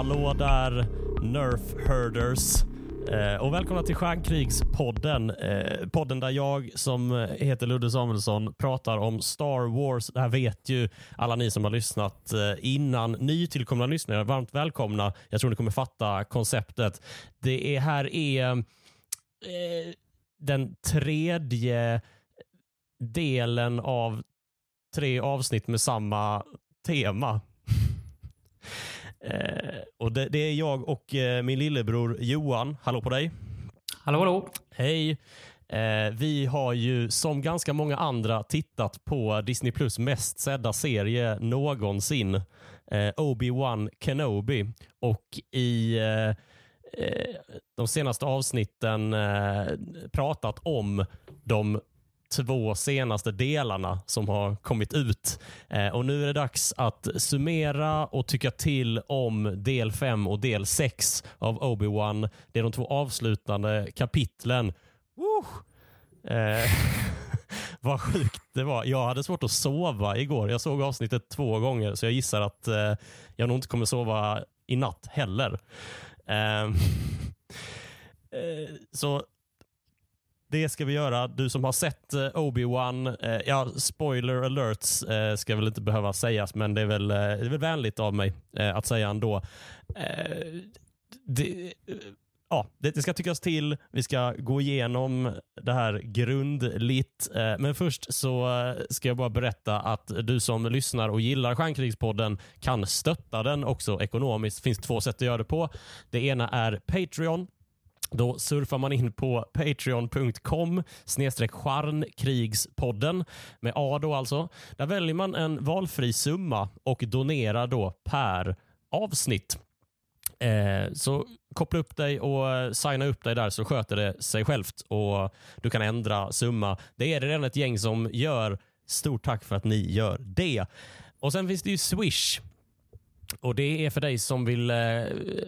Hallå där, Nerf Herders. Eh, och välkomna till Stjärnkrigspodden. Eh, podden där jag som heter Ludde Samuelsson pratar om Star Wars. Det här vet ju alla ni som har lyssnat eh, innan. Nytillkomna lyssnare, varmt välkomna. Jag tror ni kommer fatta konceptet. Det är, här är eh, den tredje delen av tre avsnitt med samma tema. Eh, och det, det, är jag och eh, min lillebror Johan. Hallå på dig. Hallå, hallå. Hej. Eh, vi har ju som ganska många andra tittat på Disney Plus mest sedda serie någonsin. Eh, Obi-Wan Kenobi. Och i eh, eh, de senaste avsnitten pratat om de två senaste delarna som har kommit ut. Eh, och Nu är det dags att summera och tycka till om del 5 och del 6 av Obi-Wan. Det är de två avslutande kapitlen. Eh, vad sjukt det var. Jag hade svårt att sova igår. Jag såg avsnittet två gånger så jag gissar att eh, jag nog inte kommer sova i natt heller. Eh, eh så det ska vi göra. Du som har sett eh, Obi-Wan, eh, ja, spoiler alerts eh, ska väl inte behöva sägas, men det är väl, eh, det är väl vänligt av mig eh, att säga ändå. Eh, det, ja, det, ska tyckas till. Vi ska gå igenom det här grundligt. Men först så ska jag bara berätta att du som lyssnar och gillar Stjärnkrigspodden kan stötta den också ekonomiskt. Det finns två sätt att göra det på. Det ena är Patreon då surfar man in på patreon.com snedstreck charnkrigspodden med A då alltså. Där väljer man en valfri summa och donerar då per avsnitt. Eh, så koppla upp dig och eh, signa upp dig där så sköter det sig självt och du kan ändra summa. Det är det redan ett gäng som gör. Stort tack för att ni gör det. Och Sen finns det ju Swish och Det är för dig som vill eh,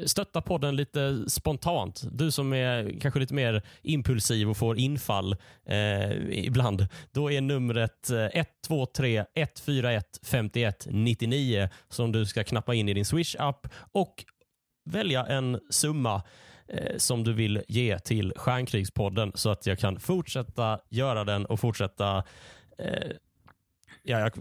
stötta podden lite spontant. Du som är kanske lite mer impulsiv och får infall eh, ibland. Då är numret 123 141 51 99 som du ska knappa in i din Swish-app och välja en summa eh, som du vill ge till Stjärnkrigspodden så att jag kan fortsätta göra den och fortsätta eh, ja, jag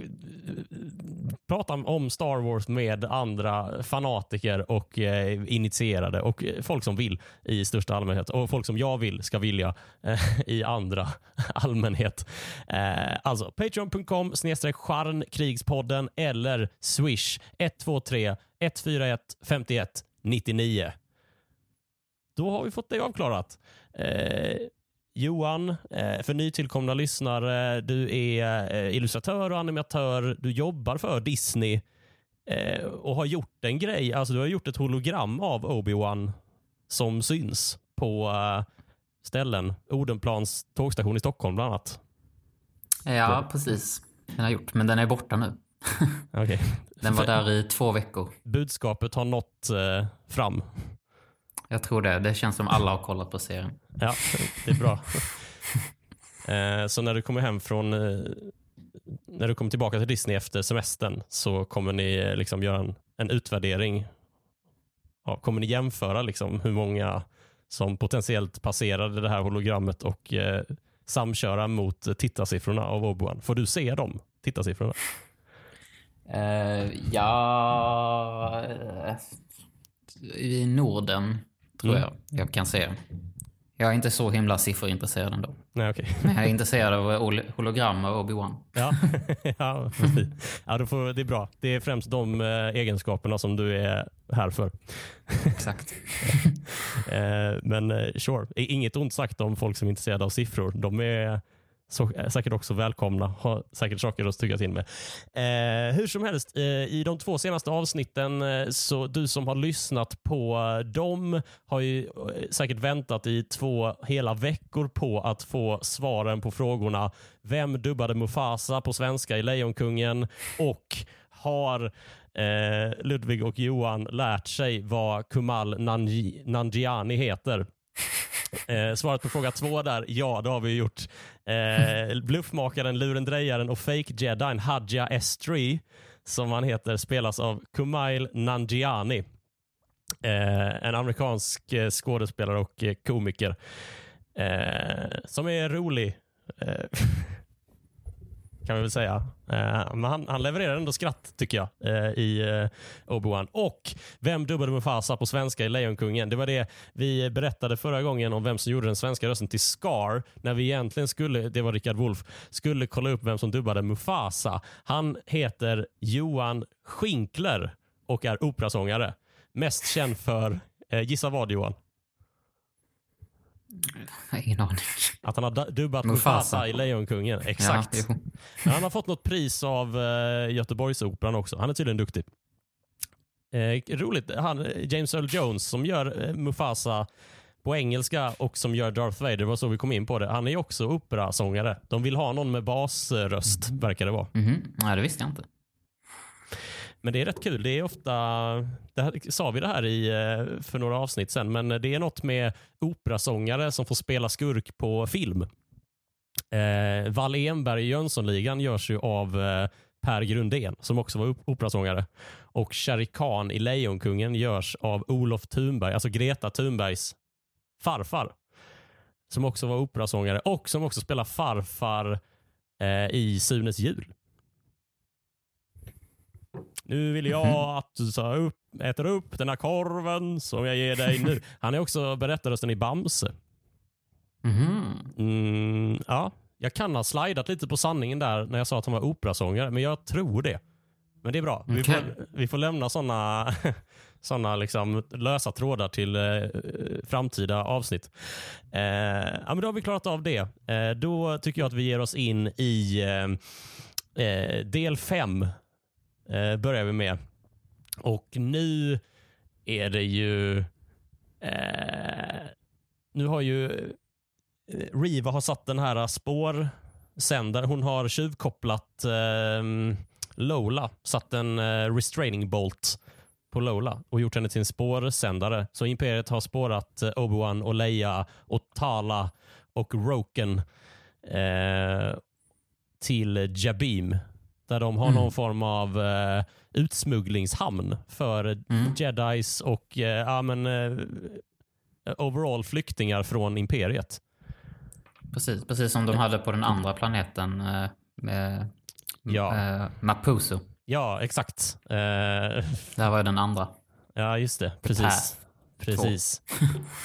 pratar om Star Wars med andra fanatiker och eh, initierade och folk som vill i största allmänhet och folk som jag vill ska vilja eh, i andra allmänhet. Eh, alltså patreon.com snedstreck charnkrigspodden eller swish 123 141 51 99. Då har vi fått det avklarat. Eh, Johan, eh, för nytillkomna lyssnare, du är eh, illustratör och animatör. Du jobbar för Disney eh, och har gjort en grej. Alltså, du har gjort ett hologram av Obi-Wan som syns på ställen. Odenplans tågstation i Stockholm bland annat. Ja, precis. Den har gjort, men den är borta nu. okay. Den var där i två veckor. Budskapet har nått fram. Jag tror det. Det känns som alla har kollat på serien. Ja, det är bra. Eh, så när du kommer hem från eh, när du kommer tillbaka till Disney efter semestern så kommer ni eh, liksom göra en, en utvärdering. Ja, kommer ni jämföra liksom hur många som potentiellt passerade det här hologrammet och eh, samköra mot tittarsiffrorna av Obi-Wan? Får du se dem tittarsiffrorna? Uh, ja, i Norden tror mm. jag jag kan säga. Jag är inte så himla sifferintresserad ändå. Nej, okay. Men jag är intresserad av hologram och Obi-Wan. Ja, ja, ja då får, det är bra. Det är främst de eh, egenskaperna som du är här för. Exakt. eh, men eh, sure, inget ont sagt om folk som är intresserade av siffror. De är så, eh, säkert också välkomna. Har säkert saker att stygga till med. Eh, hur som helst, eh, i de två senaste avsnitten, eh, så du som har lyssnat på eh, dem har ju eh, säkert väntat i två hela veckor på att få svaren på frågorna. Vem dubbade Mufasa på svenska i Lejonkungen? Och har eh, Ludvig och Johan lärt sig vad Kumal Nanji, Nanjiani heter? Eh, svaret på fråga två där, ja det har vi gjort. Eh, bluffmakaren, lurendrejaren och fake-jedin Hadja Estri, som han heter, spelas av Kumail Nanjiani. Eh, en amerikansk eh, skådespelare och eh, komiker eh, som är rolig. Eh, Kan vi väl säga. Eh, men han, han levererar ändå skratt tycker jag eh, i eh, Obi-Wan. Och vem dubbade Mufasa på svenska i Lejonkungen? Det var det vi berättade förra gången om vem som gjorde den svenska rösten till Scar. När vi egentligen skulle, det var Richard Wolff, skulle kolla upp vem som dubbade Mufasa. Han heter Johan Schinkler och är operasångare. Mest känd för, gissa vad Johan? Har ingen aning. Att han har du- dubbat Mufasa. Mufasa, i Lejonkungen. Exakt. Ja. Men han har fått något pris av eh, Göteborgsoperan också. Han är tydligen duktig. Eh, roligt. Han, James Earl Jones som gör eh, Mufasa på engelska och som gör Darth Vader, det var så vi kom in på det. Han är också operasångare. De vill ha någon med basröst, verkar det vara. Mhm. Nej, det visste jag inte. Men det är rätt kul. Det är ofta, det här, sa vi det här i, eh, för några avsnitt sen, men det är något med operasångare som får spela skurk på film. Eh, Wall Enberg i Jönssonligan görs ju av eh, Per Grundén som också var operasångare. Och Shere Khan i Lejonkungen görs av Olof Thunberg, alltså Greta Thunbergs farfar. Som också var operasångare och som också spelar farfar eh, i Sunes jul. Nu vill jag att du tar upp, äter upp den här korven som jag ger dig nu. Han är också berättarrösten i Bamse. Mhm. Mm, ja, jag kan ha slidat lite på sanningen där när jag sa att han var operasångare, men jag tror det. Men det är bra. Vi, får, vi får lämna sådana såna liksom lösa trådar till eh, framtida avsnitt. Eh, ja, men då har vi klarat av det. Eh, då tycker jag att vi ger oss in i eh, eh, del fem. Eh, börjar vi med. Och nu är det ju... Eh, nu har ju eh, Riva har satt den här spårsändaren. Hon har tjuvkopplat eh, Lola, satt en eh, restraining bolt på Lola och gjort henne till en spårsändare. Så Imperiet har spårat eh, Obi-Wan och Leia och Tala och Roken eh, till Jabim där de har Mm. någon form av eh, utsmugglingshamn för Mm. jedis och eh, ja, men, eh, overall flyktingar från imperiet. Precis, precis som de hade på den andra planeten eh, med Ja. eh, Mapuso. Ja, exakt. Eh, Det här var ju den andra. ja, just det. Precis. Precis.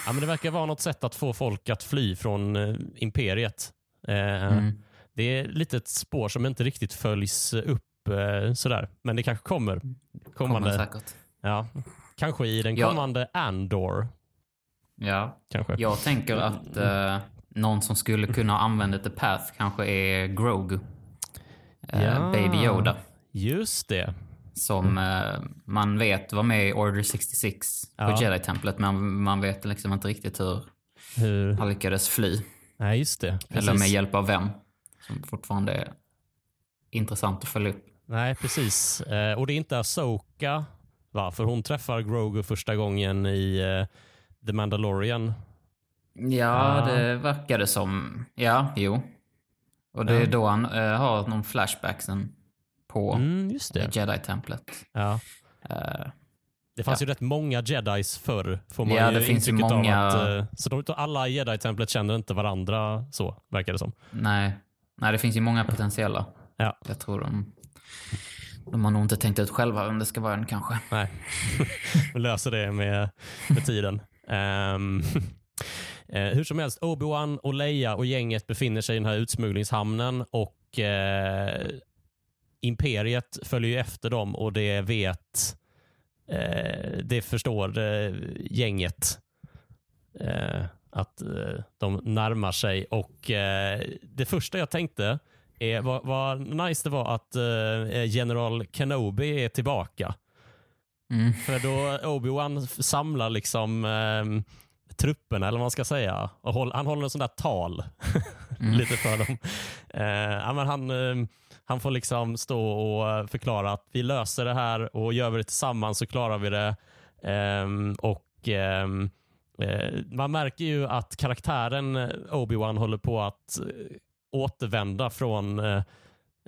ja, men det verkar vara något sätt att få folk att fly från eh, imperiet. Mm. Det är lite ett spår som inte riktigt följs upp eh, sådär. Men det kanske kommer. Kommande, Kommer säkert. ja, kanske i den Ja. kommande Andor. Ja, Kanske. jag tänker att eh, någon som skulle kunna ha använt The Path kanske är Grogu. Eh, Ja. Baby Yoda. Just det. Som eh, man vet var med i Order 66 på Ja. Jedi-templet. Men man vet liksom inte riktigt hur Hur? han lyckades fly. Nej, just det. Eller med Precis. hjälp av vem. Som fortfarande är intressant att följa upp. Nej, precis. Eh, och det är inte Asoka, va? För hon träffar Grogu första gången i eh, The Mandalorian. Ja, Ja. det verkade som. Ja, jo. Och det är då han eh, har någon flashback sen på Mm, det. Jedi-templet. Ja. Eh, Det fanns Ja. ju rätt många jedis förr, får man Ja, ju det finns intrycket många- av. Att, eh, så de, alla i jedi-templet känner inte varandra så, verkar det som. nej. Nej, det finns ju många potentiella. Ja. Jag tror de... De har nog inte tänkt ut själva vem det ska vara än kanske. Nej, vi löser det med, med tiden. Eh, hur som helst, Obi-Wan och Leia och gänget befinner sig i den här utsmugglingshamnen och eh, Imperiet följer ju efter dem och det vet eh, det förstår eh, gänget att eh, de närmar sig och eh, det första jag tänkte är vad, vad nice det var att eh, General Kenobi är tillbaka. Mm. För då Obi-Wan samlar liksom ehm, trupperna, eller vad man ska säga. Och håll, han håller en sån där tal Mm. lite för dem. Eh, ja, men han, ehm, han får liksom stå och eh, förklara att vi löser det här och gör vi det tillsammans så klarar vi det. Ehm, och ehm, eh, Man märker ju att karaktären eh, Obi-Wan håller på att eh, återvända från eh,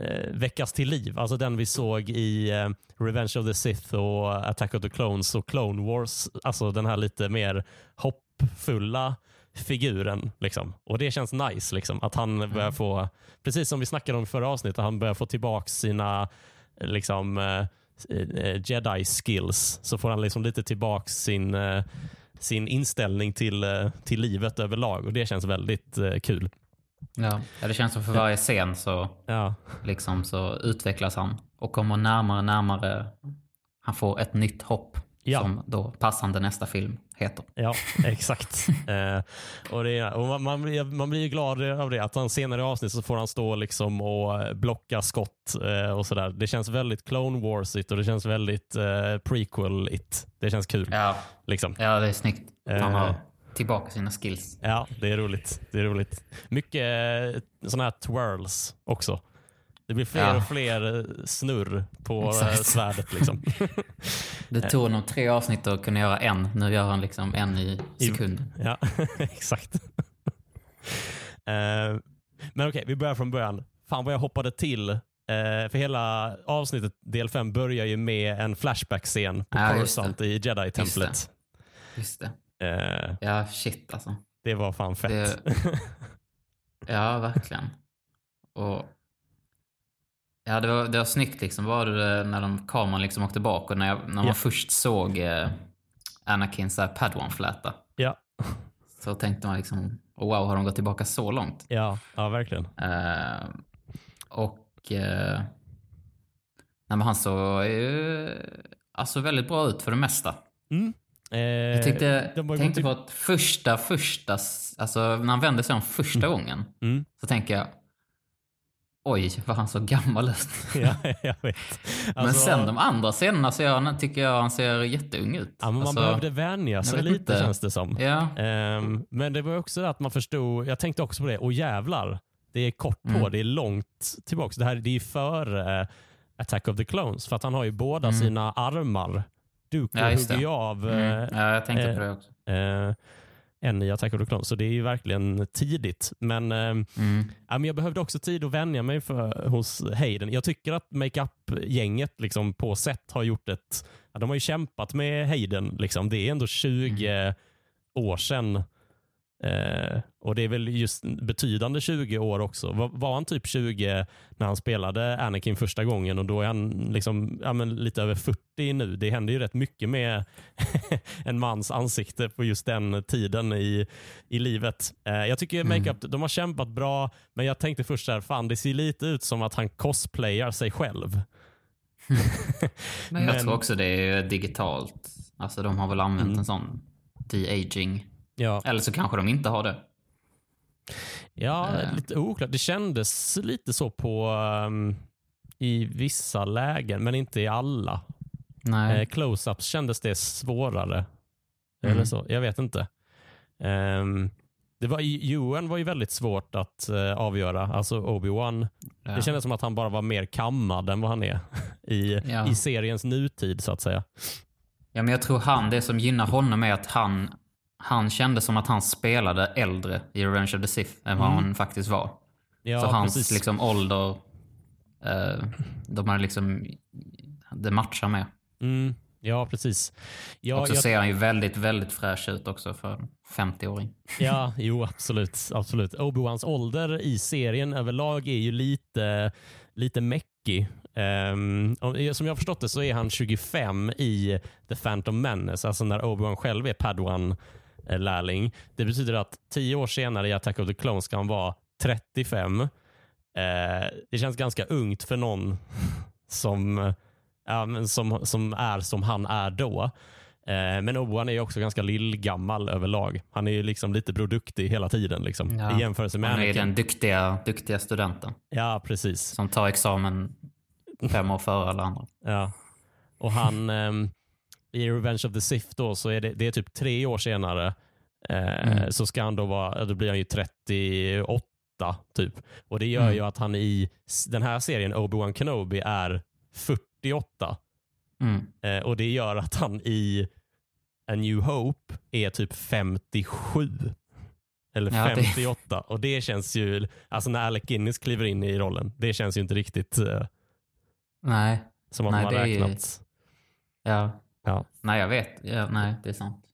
eh, väckas till liv. Alltså den vi såg i eh, Revenge of the Sith och Attack of the Clones och Clone Wars. Alltså den här lite mer hoppfulla figuren. Liksom. Och det känns nice liksom, att han Mm. börjar få, precis som vi snackade om i förra avsnittet, han börjar få tillbaka sina liksom, eh, eh, jedi skills. Så får han liksom lite tillbaka sin, eh, sin inställning till, eh, till livet överlag och det känns väldigt eh, kul. Ja. det känns som för varje scen så, Ja, liksom, så utvecklas han och kommer närmare närmare. Han får ett nytt hopp Ja. som då passande nästa film heter. ja exakt. eh, och det, och man, man, blir, man blir ju glad av det, att han senare i avsnitt så får han stå liksom och eh, blocka skott eh, och sådär. Det känns väldigt Clone Wars-igt och det känns väldigt eh, prequel-igt. Det känns kul. Ja, Liksom. ja det är snyggt. Han Eh. har tillbaka sina skills. Ja, det är roligt. Det är roligt. Mycket eh, sådana här twirls också. Det blir fler Ja. och fler eh, snurr på eh, Exakt. svärdet. Liksom. Det tog honom tre avsnitt att kunna göra en. Nu gör han liksom en i sekunden. ja, exakt. Eh, men okej, vi börjar från början. Fan vad jag hoppade till. för hela avsnittet, del 5, börjar ju med en flashback-scen på Ja, Coruscant i Jedi-templet. Just det. Eh, Ja, shit alltså. det var fan fett. Ja, verkligen. Och Ja, det var, det var snyggt liksom. Var det när de, kameran liksom åkte bak och när, jag, när man Ja. först såg eh, Anakins så här Padawan-fläta ja, så tänkte man liksom, oh, wow, har de gått tillbaka så långt? ja, ja, verkligen. Eh, och eh, nej, men han såg ju alltså väldigt bra ut för det mesta. Mm. Eh, Jag tyckte, tänkte på att första, första, alltså när han vände sig om första gången Mm. så tänker jag oj vad han så gammal ut. Ja, jag vet. men Alltså, sen de andra scenerna så han, tycker jag han ser jätteung ut. ja, men man Alltså, behövde vänja sig lite inte. känns det som. Ja, Ehm, men det var också det att man förstod, jag tänkte också på det, och jävlar, det är kort på, Mm. det är långt tillbaka. Det här det är före eh, Attack of the Clones, för att han har ju båda Mm. sina armar. Dooku Ja, hugger ju av mm. eh, ja jag tänkte eh, på det också. eh, en i Attack of the Clones, så det är ju verkligen tidigt. Men, ehm, Mm. ja, men jag behövde också tid att vänja mig för, hos Hayden. Jag tycker att makeup-gänget liksom, på set har gjort ett... Ja, de har ju kämpat med Hayden. Liksom. Det är ändå 20 Mm. år sedan. Eh, och det är väl just betydande 20 år också. Var, var han typ 20 när han spelade Anakin första gången och då är han liksom, ja, men lite över 40 nu. Det händer ju rätt mycket med en mans ansikte på just den tiden i, i livet. Eh, jag tycker Mm. makeup, de har kämpat bra, men jag tänkte först så här, fan det ser lite ut som att han cosplayar sig själv. Men jag tror också det är digitalt. Alltså de har väl använt Mm. en sån de-aging. Ja, Eller så kanske de inte har det. ja Eh. lite oklart. Det kändes lite så på um, i vissa lägen, men inte i alla. Nej. Eh, Close-ups kändes det svårare. Mm. Eller så. Jag vet inte. Ehm, det var, Ewan var ju väldigt svårt att eh, avgöra, alltså Obi-Wan. ja. Det kändes som att han bara var mer kammad än vad han är i, Ja. i seriens nutid så att säga. Ja, men jag tror han, det som gynnar honom är att han, han kände som att han spelade äldre i Revenge of the Sith än vad Mm. han faktiskt var. Ja, så hans precis. liksom ålder, eh, de har liksom, det matchar med. Mm, ja, precis. Ja, och så jag, ser han ju väldigt, väldigt fräsch ut också för en 50-åring. ja, jo absolut. absolut. Obi-Wans ålder i serien överlag är ju lite, lite mäckig. Om- som jag har förstått det så är han 25 i The Phantom Menace, alltså när Obi-Wan själv är Padawan-lärling. Det betyder att tio år senare i Attack of the Clones ska han vara 35. Eh, det känns ganska ungt för någon som, ja, men som, som är som han är då. Eh, men Obi-Wan är ju också ganska lillgammal överlag. Han är ju liksom lite broduktig hela tiden liksom, Ja. i jämförelse med Han är Anakin. den duktiga, duktiga studenten Ja, precis. som tar examen fem år före alla andra. Ja. Och han ehm, i Revenge of the Sith då så är det, det är typ tre år senare eh, Mm. så ska han då vara, då blir han ju 38 typ. Och det gör Mm. ju att han i den här serien Obi-Wan Kenobi är 48. Mm. Eh, och det gör att han i A New Hope är typ 57. Eller Ja, det- 58. Och det känns ju, alltså när Alec Guinness kliver in i rollen, det känns ju inte riktigt eh, Nej. som att Nej, man har det är räknat. Ja. Ja. Nej, jag vet. Ja, nej, det är sant.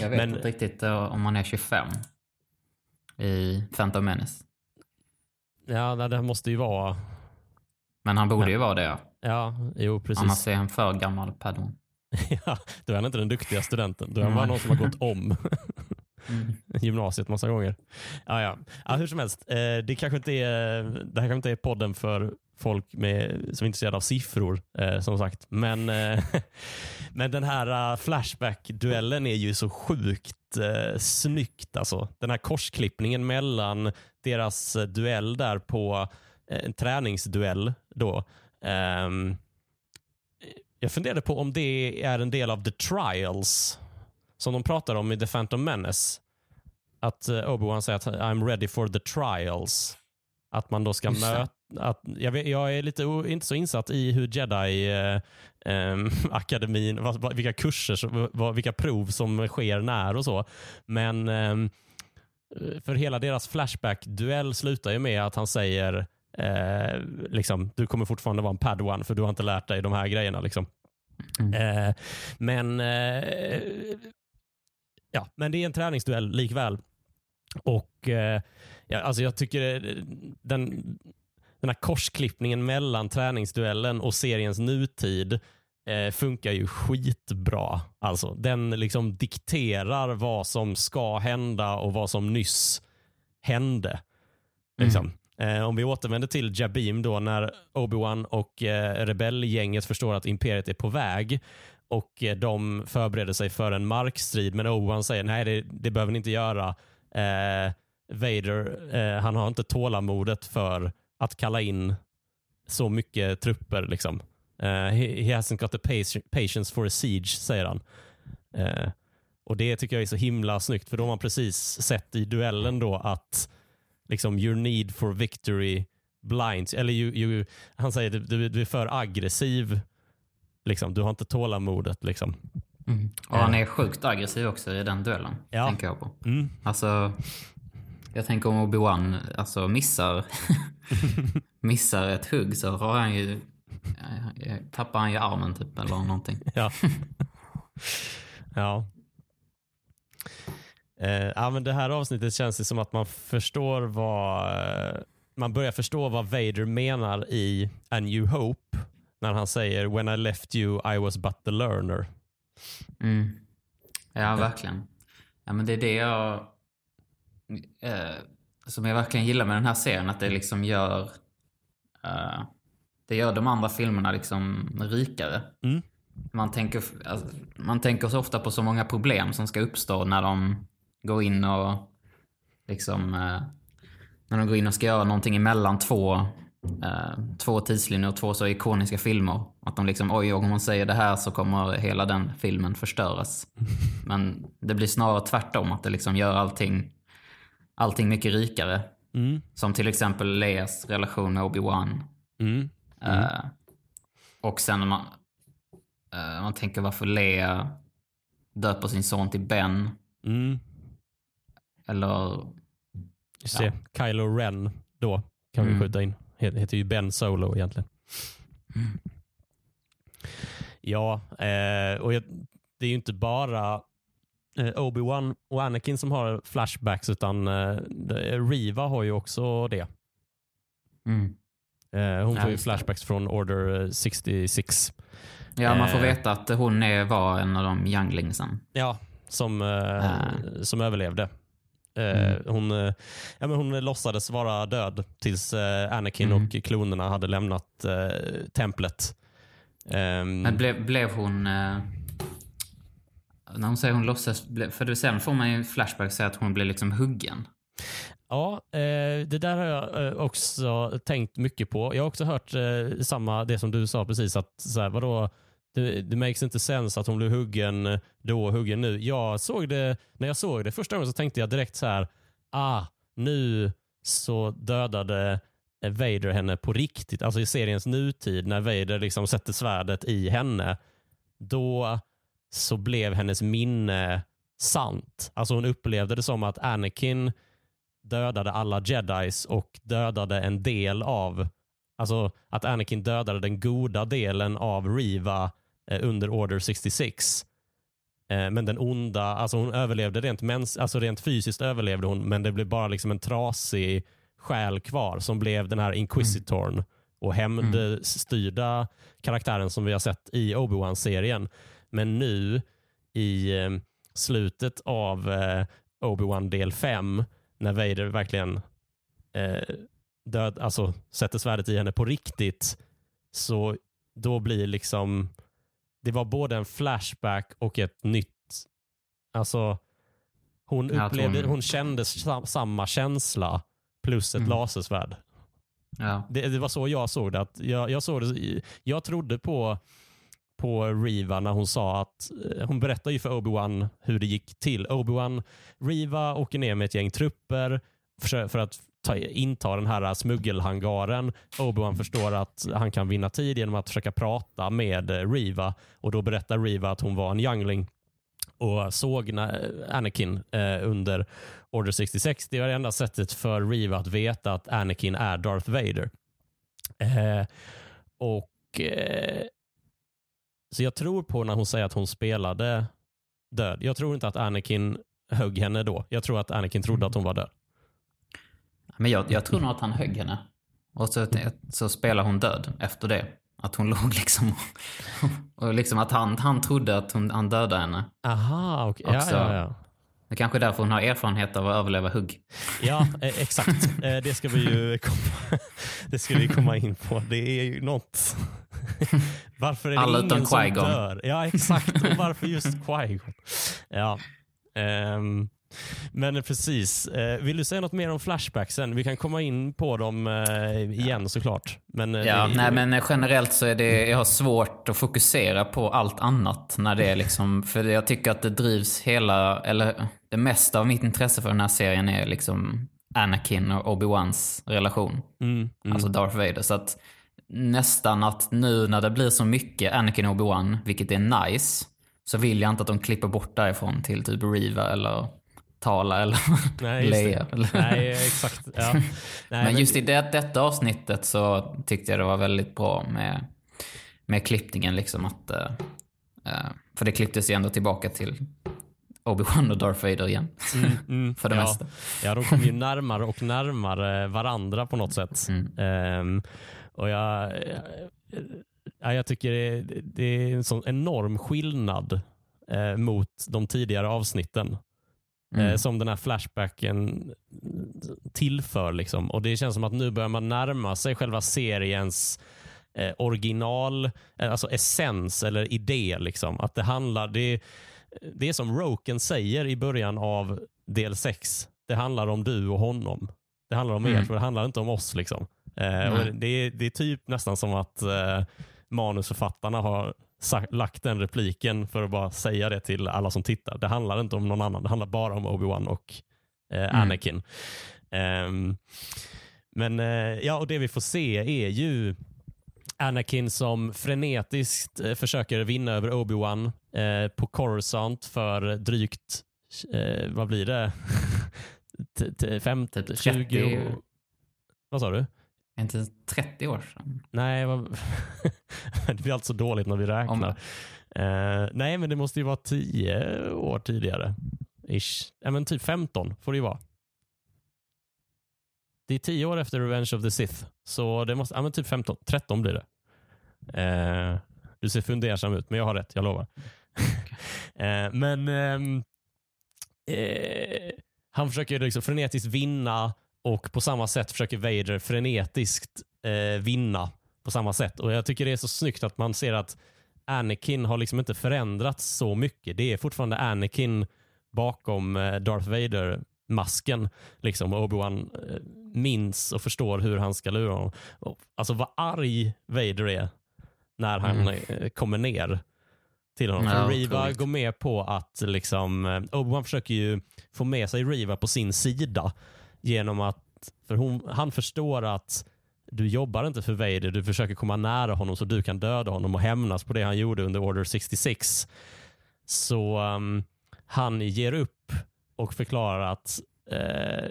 Jag vet Men- inte riktigt eh, om man är 25 i Phantom Menace. Ja, nej, det måste ju vara, Men han borde Men- ju vara det. ja, jo precis. Annars är han för gammal Padawan. ja, då är han inte den duktiga studenten. Då är han bara någon som har gått om Mm. gymnasiet massa gånger. Ja, ja. Ja, hur som helst, eh, det, kanske inte är, det här kanske inte är podden för folk med, som är intresserade av siffror, eh, som sagt. Men, men den här uh, Flashback-duellen är ju så sjukt eh, snyggt. Alltså. Den här korsklippningen mellan deras eh, duell där på eh, en träningsduell. Då. Ehm, jag funderade på om det är en del av The Trials som de pratar om i The Phantom Menace. Att uh, Obi-Wan säger att I'm ready for the trials. Att man då ska möta... Att, jag, vet, jag är lite o, inte så insatt i hur Jedi-akademin, vilka kurser, vad, vilka prov som sker när och så. Men ehm, för hela deras Flashback-duell slutar ju med att han säger eh, liksom, du kommer fortfarande vara en padawan för du har inte lärt dig de här grejerna. Liksom. Mm. Eh, men, eh, ja, men det är en träningsduell likväl. Och eh, ja, alltså jag tycker eh, den, den här korsklippningen mellan träningsduellen och seriens nutid eh, funkar ju skitbra. Alltså, den liksom dikterar vad som ska hända och vad som nyss hände. Liksom. Eh, om vi återvänder till Jabim då när Obi-Wan och eh, rebellgänget förstår att imperiet är på väg och eh, de förbereder sig för en markstrid men Obi-Wan säger nej det, det behöver ni inte göra. Eh, Vader eh, han har inte tålamodet för att kalla in så mycket trupper. Liksom. Eh, he, he hasn't got the patience for a siege, säger han. Eh, och Det tycker jag är så himla snyggt, för då har man precis sett i duellen då att liksom your need for victory blinds, eller you, you, han säger du, du, du är för aggressiv, liksom. du har inte tålamodet. Liksom. Mm. Och han är sjukt aggressiv också i den duellen. Ja. Tänker jag på. Mm. Alltså, jag tänker om Obi-Wan alltså, missar, missar ett hugg så har han ju, eh, tappar han ju armen typ eller någonting. Ja. ja. Eh, ja, men det här avsnittet känns det som att man förstår vad eh, man börjar förstå vad Vader menar i A New Hope när han säger “When I left you I was but the learner”. Mm. Ja, verkligen. Ja, men det är det jag... Eh, som jag verkligen gillar med den här serien, att det liksom gör... Eh, det gör de andra filmerna liksom rikare. Mm. Man, tänker, alltså, man tänker så ofta på så många problem som ska uppstå när de går in och liksom... Eh, när de går in och ska göra någonting emellan två, eh, två tidslinjer och två så ikoniska filmer. Att de liksom, oj, om man säger det här så kommer hela den filmen förstöras. Men det blir snarare tvärtom, att det liksom gör allting, allting mycket rikare. Mm. Som till exempel Leias relation med Obi-Wan. Mm. Eh, och sen när man, eh, man tänker varför Leia döper sin son till Ben. Mm. Eller, Just det. Kylo Ren då kan vi Mm. skjuta in. Het- Heter ju Ben Solo egentligen. Ja, eh, och jag, det är ju inte bara Obi-Wan och Anakin som har flashbacks utan eh, Riva har ju också det. mm. Eh, hon får ju flashbacks från Order eh, 66. Ja, man får Eh. veta att hon är, var en av de younglingsen. Ja, som, eh, Ah. som överlevde. Eh, Mm. hon, eh, ja, men hon låtsades vara död tills eh, Anakin Mm. och klonerna hade lämnat eh, templet. Ehm, Men blev, blev hon... När hon säger hon låtsas... För sen får man ju en flashback säga att hon blir liksom huggen. Ja, eh, det där har jag eh, också tänkt mycket på. Jag har också hört eh, samma, det som du sa precis, att så här, vadå, det, det makes inte sense att hon blev huggen eh, då och huggen nu. Jag såg det, när jag såg det första gången så tänkte jag direkt så här, ah, nu så dödade eh, Vader henne på riktigt. Alltså i seriens nutid när Vader liksom sätter svärdet i henne, då så blev hennes minne sant. Alltså hon upplevde det som att Anakin dödade alla jedis och dödade en del av, alltså att Anakin dödade den goda delen av Riva eh, under Order 66. Eh, men den onda, alltså hon överlevde rent, alltså rent fysiskt överlevde hon, men det blev bara liksom en trasig själ kvar som blev den här Inquisitorn och hämndstyrda karaktären som vi har sett i Obi-Wan-serien. Men nu i eh, slutet av eh, Obi-Wan del 5, när Vader verkligen eh, död, alltså, sätter svärdet i henne på riktigt, så då blir liksom, det var både en flashback och ett nytt, alltså hon, upplevde, hon- hon kände sa- samma känsla plus ett Mm. lasersvärd. Ja. Det, det var så jag såg det. Att jag, jag, såg det jag trodde på, på Riva när hon sa att, eh, hon berättade ju för Obi-Wan hur det gick till. Obi-Wan, Riva åker ner med ett gäng trupper för, att ta, inta den här smuggelhangaren. Obi-Wan förstår att han kan vinna tid genom att försöka prata med eh, Riva och då berättar Riva att hon var en youngling och såg eh, Anakin eh, under Order 66. Det var det enda sättet för Riva att veta att Anakin är Darth Vader. Eh, och eh, så jag tror på när hon säger att hon spelade död. Jag tror inte att Anakin högg henne då. Jag tror att Anakin trodde att hon var död. Men jag, jag tror nog att han högg henne. Och så, så spelar hon död efter det. Att hon låg liksom... Och liksom att han, han trodde att hon, han dödade henne. Aha, okej. Ja, Också- ja, ja. Det kanske är därför hon har erfarenhet av att överleva hugg. Ja, eh, exakt. Eh, Det ska vi ju komma, det ska vi komma in på. Det är ju något. Varför är det Alla ingen som dör? Ja, exakt. Och varför just Qui-Gon? Ja. Ehm, men precis. Eh, Vill du säga något mer om flashbacksen? Vi kan komma in på dem eh, igen såklart. Men, eh, Ja, det, nej men generellt så är det, jag har svårt att fokusera på allt annat när det är liksom, för jag tycker att det drivs hela, eller det mesta av mitt intresse för den här serien är liksom Anakin och Obi-Wans relation. Mm, mm. Alltså Darth Vader. Så att nästan att nu när det blir så mycket Anakin och Obi-Wan, vilket är nice, så vill jag inte att de klipper bort därifrån till typ Riva eller Tala eller Nej. Eller- Nej, exakt. Ja. Nej, men just i det, detta avsnittet så tyckte jag det var väldigt bra med, med klippningen. Liksom att, eh, för det klipptes ju ändå tillbaka till Obi-Wan och Darth Vader igen. mm, för det ja. mesta. Ja, de kom ju närmare och närmare varandra på något sätt. Mm. Ehm, och jag, ja, jag tycker det, det är en sån enorm skillnad eh, mot de tidigare avsnitten. Mm. Eh, som den här flashbacken tillför. Liksom. Och Det känns som att nu börjar man närma sig själva seriens eh, original, eh, alltså essens eller idé. Liksom. Att det handlar, det, det är som Roken säger i början av del 6. Det handlar om du och honom. Det handlar om er, Mm. för det handlar inte om oss. Liksom. Eh, och det, är, det är typ nästan som att eh, manusförfattarna har lagt den repliken för att bara säga det till alla som tittar. Det handlar inte om någon annan. Det handlar bara om Obi-Wan och eh, Mm. Anakin. Ehm, men eh, ja, och det vi får se är ju Anakin som frenetiskt eh, försöker vinna över Obi-Wan eh, på Coruscant för drygt, eh, vad blir det? T- t- 50, Typ 20 30. år. Vad sa du? Inte 30 år sedan. Nej, vad... det blir alltså dåligt när vi räknar. Eh, nej, men det måste ju vara 10 år tidigare. Ish. Ja, men typ 15 får det ju vara. Det är 10 år efter Revenge of the Sith. Så det måste, ja, men typ 15, 13 blir det. Eh, du ser fundersam ut, men jag har rätt, jag lovar. eh, men ehm, eh, han försöker liksom frenetiskt vinna och på samma sätt försöker Vader frenetiskt eh, vinna på samma sätt. Och Jag tycker det är så snyggt att man ser att Anakin har liksom inte förändrats så mycket. Det är fortfarande Anakin bakom eh, Darth Vader-masken. Liksom. Och Obi-Wan eh, minns och förstår hur han ska lura honom. Alltså vad arg Vader är när han Mm. eh, kommer ner till honom. Ja, Riva går med på att liksom, Obi-Wan försöker ju få med sig Riva på sin sida genom att, för hon, han förstår att du jobbar inte för Vader, du försöker komma nära honom så du kan döda honom och hämnas på det han gjorde under Order 66. Så um, han ger upp och förklarar att eh,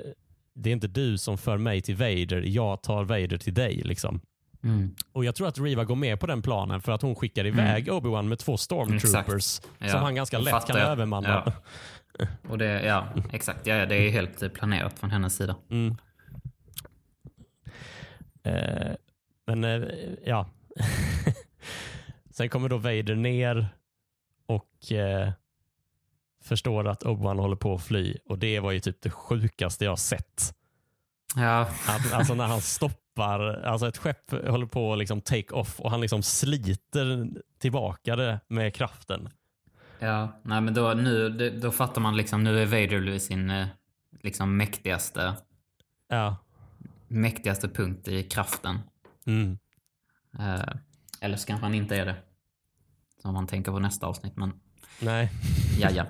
det är inte du som för mig till Vader, jag tar Vader till dig. Liksom. Mm. Och Jag tror att Riva går med på den planen för att hon skickar iväg Obi-Wan med två stormtroopers Ja, som han ganska lätt kan övermanna. Ja. Och det, ja, exakt. Ja, det är helt planerat från hennes sida. Mm. Eh, men eh, ja. Sen kommer då Vader ner och eh, förstår att Obi-Wan håller på att fly. Och det var ju typ det sjukaste jag har sett. Ja, Att, alltså när han stoppar, alltså ett skepp håller på att liksom take off och han liksom sliter tillbaka det med kraften. Ja. Nej, men då, nu, då fattar man liksom, nu är Vader vid sin eh, liksom mäktigaste, Ja. mäktigaste punkt i kraften. Mm. Eh, eller så kanske han inte är det. Som man tänker på nästa avsnitt, men Nej. ja, ja.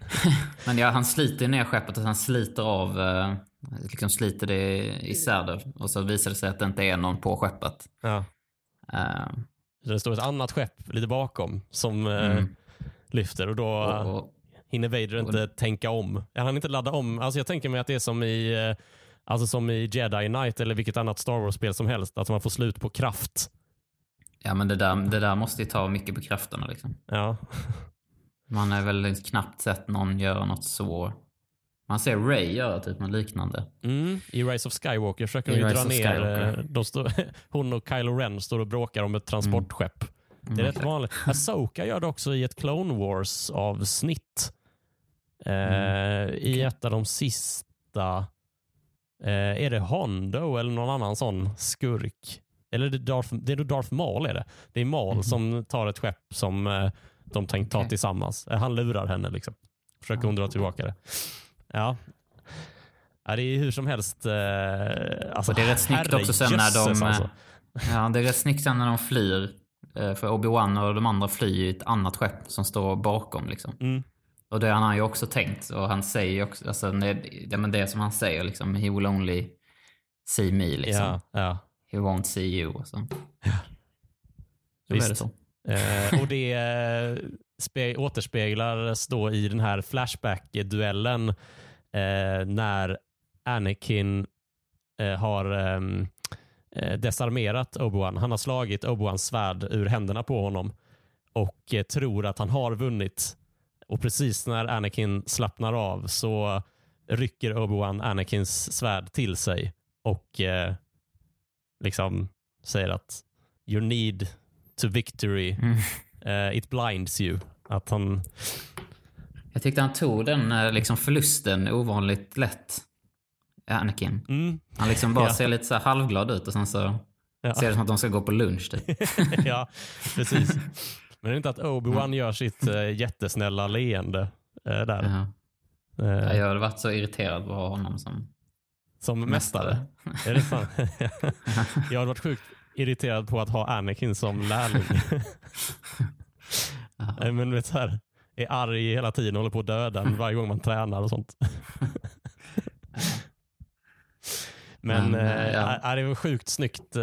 men ja, han sliter ner skeppet och han sliter av, eh, liksom sliter det isär det. Och så visar det sig att det inte är någon på skeppet. Ja. Eh, det står ett annat skepp lite bakom som eh, Mm. Lyfter och då och, och, hinner Vader inte tänka om. Han hinner inte ladda om. Alltså jag tänker mig att det är som i, eh, alltså som i Jedi Knight eller vilket annat Star Wars-spel som helst. Att man får slut på kraft. ja, men det där, det där måste ju ta mycket på krafterna liksom. Ja. Man har väl knappt sett någon göra något så. Man ser Ray göra typ något liknande. Mm. I Rise of Skywalker försöker de ju dra ner. Eh, De hon och Kylo Ren står och bråkar om ett transportskepp. Det är rätt vanligt. Ahsoka gör det också i ett Clone Wars-avsnitt. Eh, I ett av de sista. Eh, är det Hondo eller någon annan sån skurk? Eller är det Darth, det är Darth Maul är det. Det är Maul som tar ett skepp som eh, de tänkt ta Okej. tillsammans. Eh, han lurar henne liksom. Försöker hon dra tillbaka det. Ja. ja det är hur som helst. Eh, alltså, det är rätt snyggt också sen när de... alltså. Ja, det är rätt snyggt sen när de flyr. Eh, För Obi-Wan och de andra flyr i ett annat skepp som står bakom liksom. Mm. Och det har han ju också tänkt. Och han säger ju också, alltså det, ja, men det som han säger liksom, he will only see me liksom. Ja, ja. He won't see you och så. Så är Visst. det så. Eh, och det eh, spe- återspeglas då i den här Flashback-duellen eh, när Anakin eh, har ehm, eh, desarmerat Obi-Wan. Han har slagit Obi-Wans svärd ur händerna på honom och eh, tror att han har vunnit. Och precis när Anakin slappnar av så rycker Obi-Wan Anakins svärd till sig och eh, liksom säger att your need to victory Mm. eh, it blinds you. Att han, Jag tyckte han tog den liksom förlusten ovanligt lätt. Anakin. mm, Han liksom bara Ja. ser lite så här halvglad ut och sen så ja, ser det som att de ska gå på lunch typ. ja, precis. Men det är inte att Obi-Wan gör sitt eh, jättesnälla leende eh, där. Ja. Eh, Ja, Jag hade varit så irriterad på att ha honom som som mästare. Är det sant? Jag hade varit sjukt irriterad på att ha Anakin som lärling. Men vet så här, är arg hela tiden och håller på att döda varje gång man tränar och sånt. Men, Men, eh, eh, ja. det var sjukt snyggt, eh,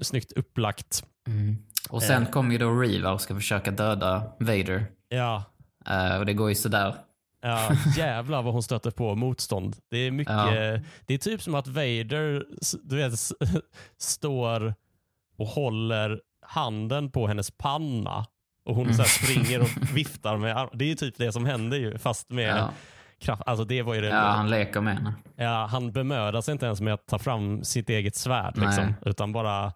snyggt upplagt. Mm. Och sen Eh. kommer ju då Riva och ska försöka döda Vader. Ja, Eh, och det går ju sådär. Ja, jävlar vad hon stöter på motstånd. Det är mycket, Ja. det är typ som att Vader du vet, står och håller handen på hennes panna och hon så här springer och viftar med arm- Det är ju typ det som händer ju fast med Ja. Kraft. Alltså det var ju det, ja, han leker med henne. ja, han bemödar sig inte ens med att ta fram sitt eget svärd liksom, utan bara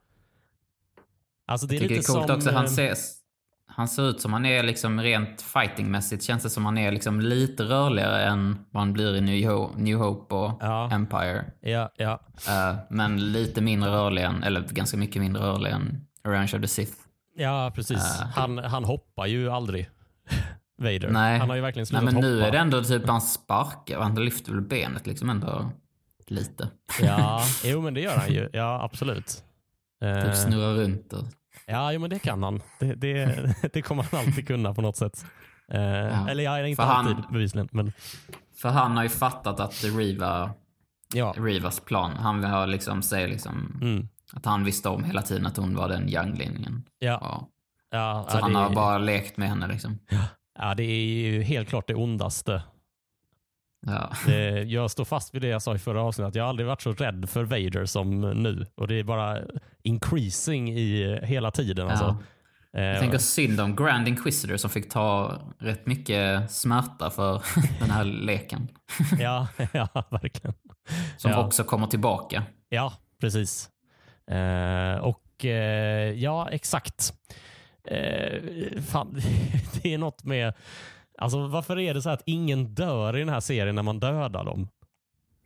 Alltså det är Jag tycker det lite är coolt som... också. Han eh, ser, han ser ut som han är liksom rent fightingmässigt. Känns det som han är liksom lite rörligare än vad han blir i New, Ho- New Hope och Ja. Empire. Ja, ja. Eh, men lite mindre rörlig än, eller ganska mycket mindre rörlig än Revenge of the Sith. Ja, precis. Äh. Han, han hoppar ju aldrig. Vader. Nej. Han har ju verkligen Nej slutat men nu hoppa. är det ändå typ han sparkar och han lyfter väl benet liksom ändå lite. Ja, jo men det gör han ju. Ja, absolut. Eh, Typ snurrar runt och... ja, jo, men det kan han. Det, det, det kommer han alltid kunna på något sätt. Eh, Eller ja, inte För han- alltid bevisligen. Men För han har ju fattat att Riva, ja. Rivas plan, han har liksom, säger liksom Mm. att han visste om hela tiden att hon var den younglinjen. Ja, Ja. ja, Så ja, han det, har bara lekt med henne liksom. Ja, det är ju helt klart det ondaste Ja. Eh, jag står fast vid det jag sa i förra avsnittet. Att jag har aldrig varit så rädd för Vader som nu. Och Det är bara increasing i hela tiden. Alltså. Ja. Eh, Jag tänker synd om Grand Inquisitor som fick ta rätt mycket smärta för den här leken. ja, ja, verkligen. Som Ja. också kommer tillbaka. Ja, precis. Eh, och eh, ja, exakt. Eh, fan, det är något med... Alltså, varför är det så att ingen dör i den här serien när man dödar dem?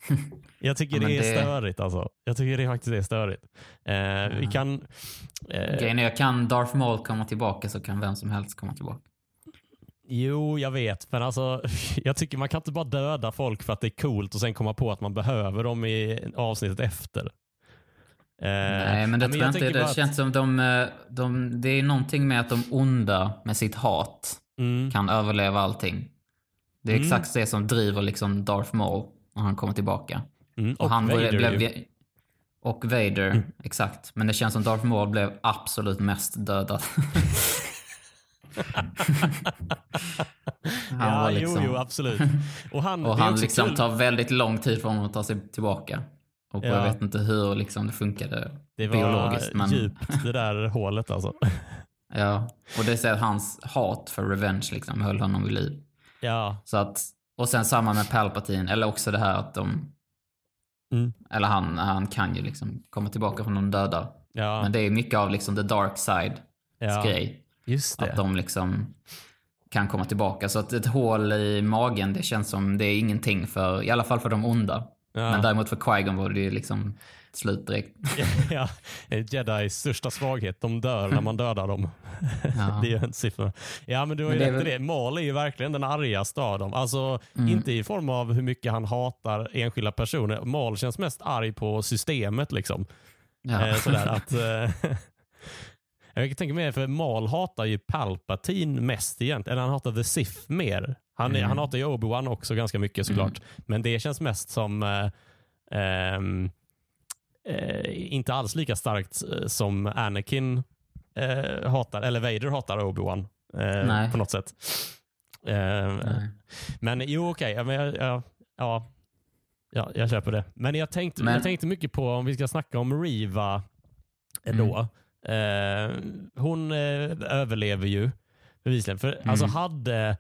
Jag tycker Ja, det är det- störigt. Alltså. Jag tycker det faktiskt är störigt. Eh, Vi kan... Eh, Grejen är, kan Darth Maul komma tillbaka så kan vem som helst komma tillbaka. Jo, jag vet. Men alltså, jag tycker man kan inte bara döda folk för att det är coolt och sen komma på att man behöver dem i avsnittet efter. Eh, Nej, men det tror jag inte. Det att- känns som de, eh, de... Det är någonting med att de onda med sitt hat Mm. kan överleva allting. Det är Mm. exakt det som driver liksom Darth Maul när han kommer tillbaka. Mm. Och, han Vader blev, ju. Mm. Och Vader, exakt. Men det känns som Darth Maul blev absolut mest dödad. han ja, var jo, liksom- jo, absolut. Och han, Och han liksom kul. tar väldigt lång tid för honom att ta sig tillbaka. Och Ja. jag vet inte hur liksom det funkade Det var biologiskt. Men, djupt det där hålet alltså. ja. Och det så att hans hat för revenge liksom höll honom vid liv. Ja, Så att, och sen samma med Palpatine, eller också det här att de... Mm. Eller han, han kan ju liksom komma tillbaka från de döda. ja, Men det är mycket av liksom the dark side ja. grej. Just det. Att de liksom kan komma tillbaka. Så att ett hål i magen, det känns som det är ingenting för, i alla fall för de onda. Ja. Men däremot för Qui-Gon var det ju liksom slut direkt. ja, Jedis största svaghet, de dör när man dödar dem. Ja. det är ju en siffra. Ja, men du har ju rätt i det. Maul är ju verkligen den argaste av dem. Alltså, Mm. inte i form av hur mycket han hatar enskilda personer. Maul känns mest arg på systemet. liksom. Ja. Eh, sådär att... Eh, jag tänker mer, för Maul hatar ju Palpatine mest egentligen. Eller han hatar The Sith mer. Han, Mm. han hatar ju Obi-Wan också ganska mycket såklart. Men det känns mest som eh, ehm, eh, inte alls lika starkt eh, som Anakin eh, hatar, eller Vader hatar Obi-Wan eh, på något sätt. Eh, men jo, okej. Ja, men jag, jag, ja, ja, jag köper det. Men jag tänkte, Men- jag tänkte mycket på om vi ska snacka om Riva Mm. då. Eh, hon överlever ju bevisligen. För Mm. alltså hade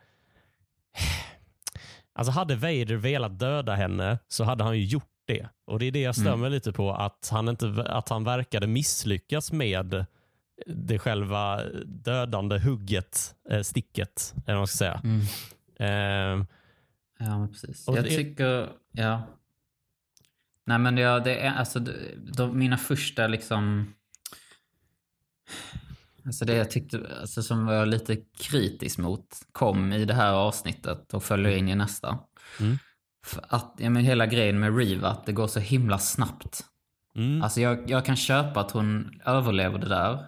Alltså hade Vader velat döda henne så hade han ju gjort det. Och Det är det jag stör Mm. lite på. Att han, inte, att han verkade misslyckas med det själva dödande hugget, eh, sticket, eller vad man ska säga. Mm. Eh, Ja, precis. Jag det- tycker, ja. Nej men ja, det är alltså de, de, mina första liksom... Alltså det jag tyckte, alltså som jag var lite kritisk mot kom i det här avsnittet och följer in i nästa. Mm. Att, ja men hela grejen med Riva, att det går så himla snabbt. mm, Alltså jag, jag kan köpa att hon överlever det där.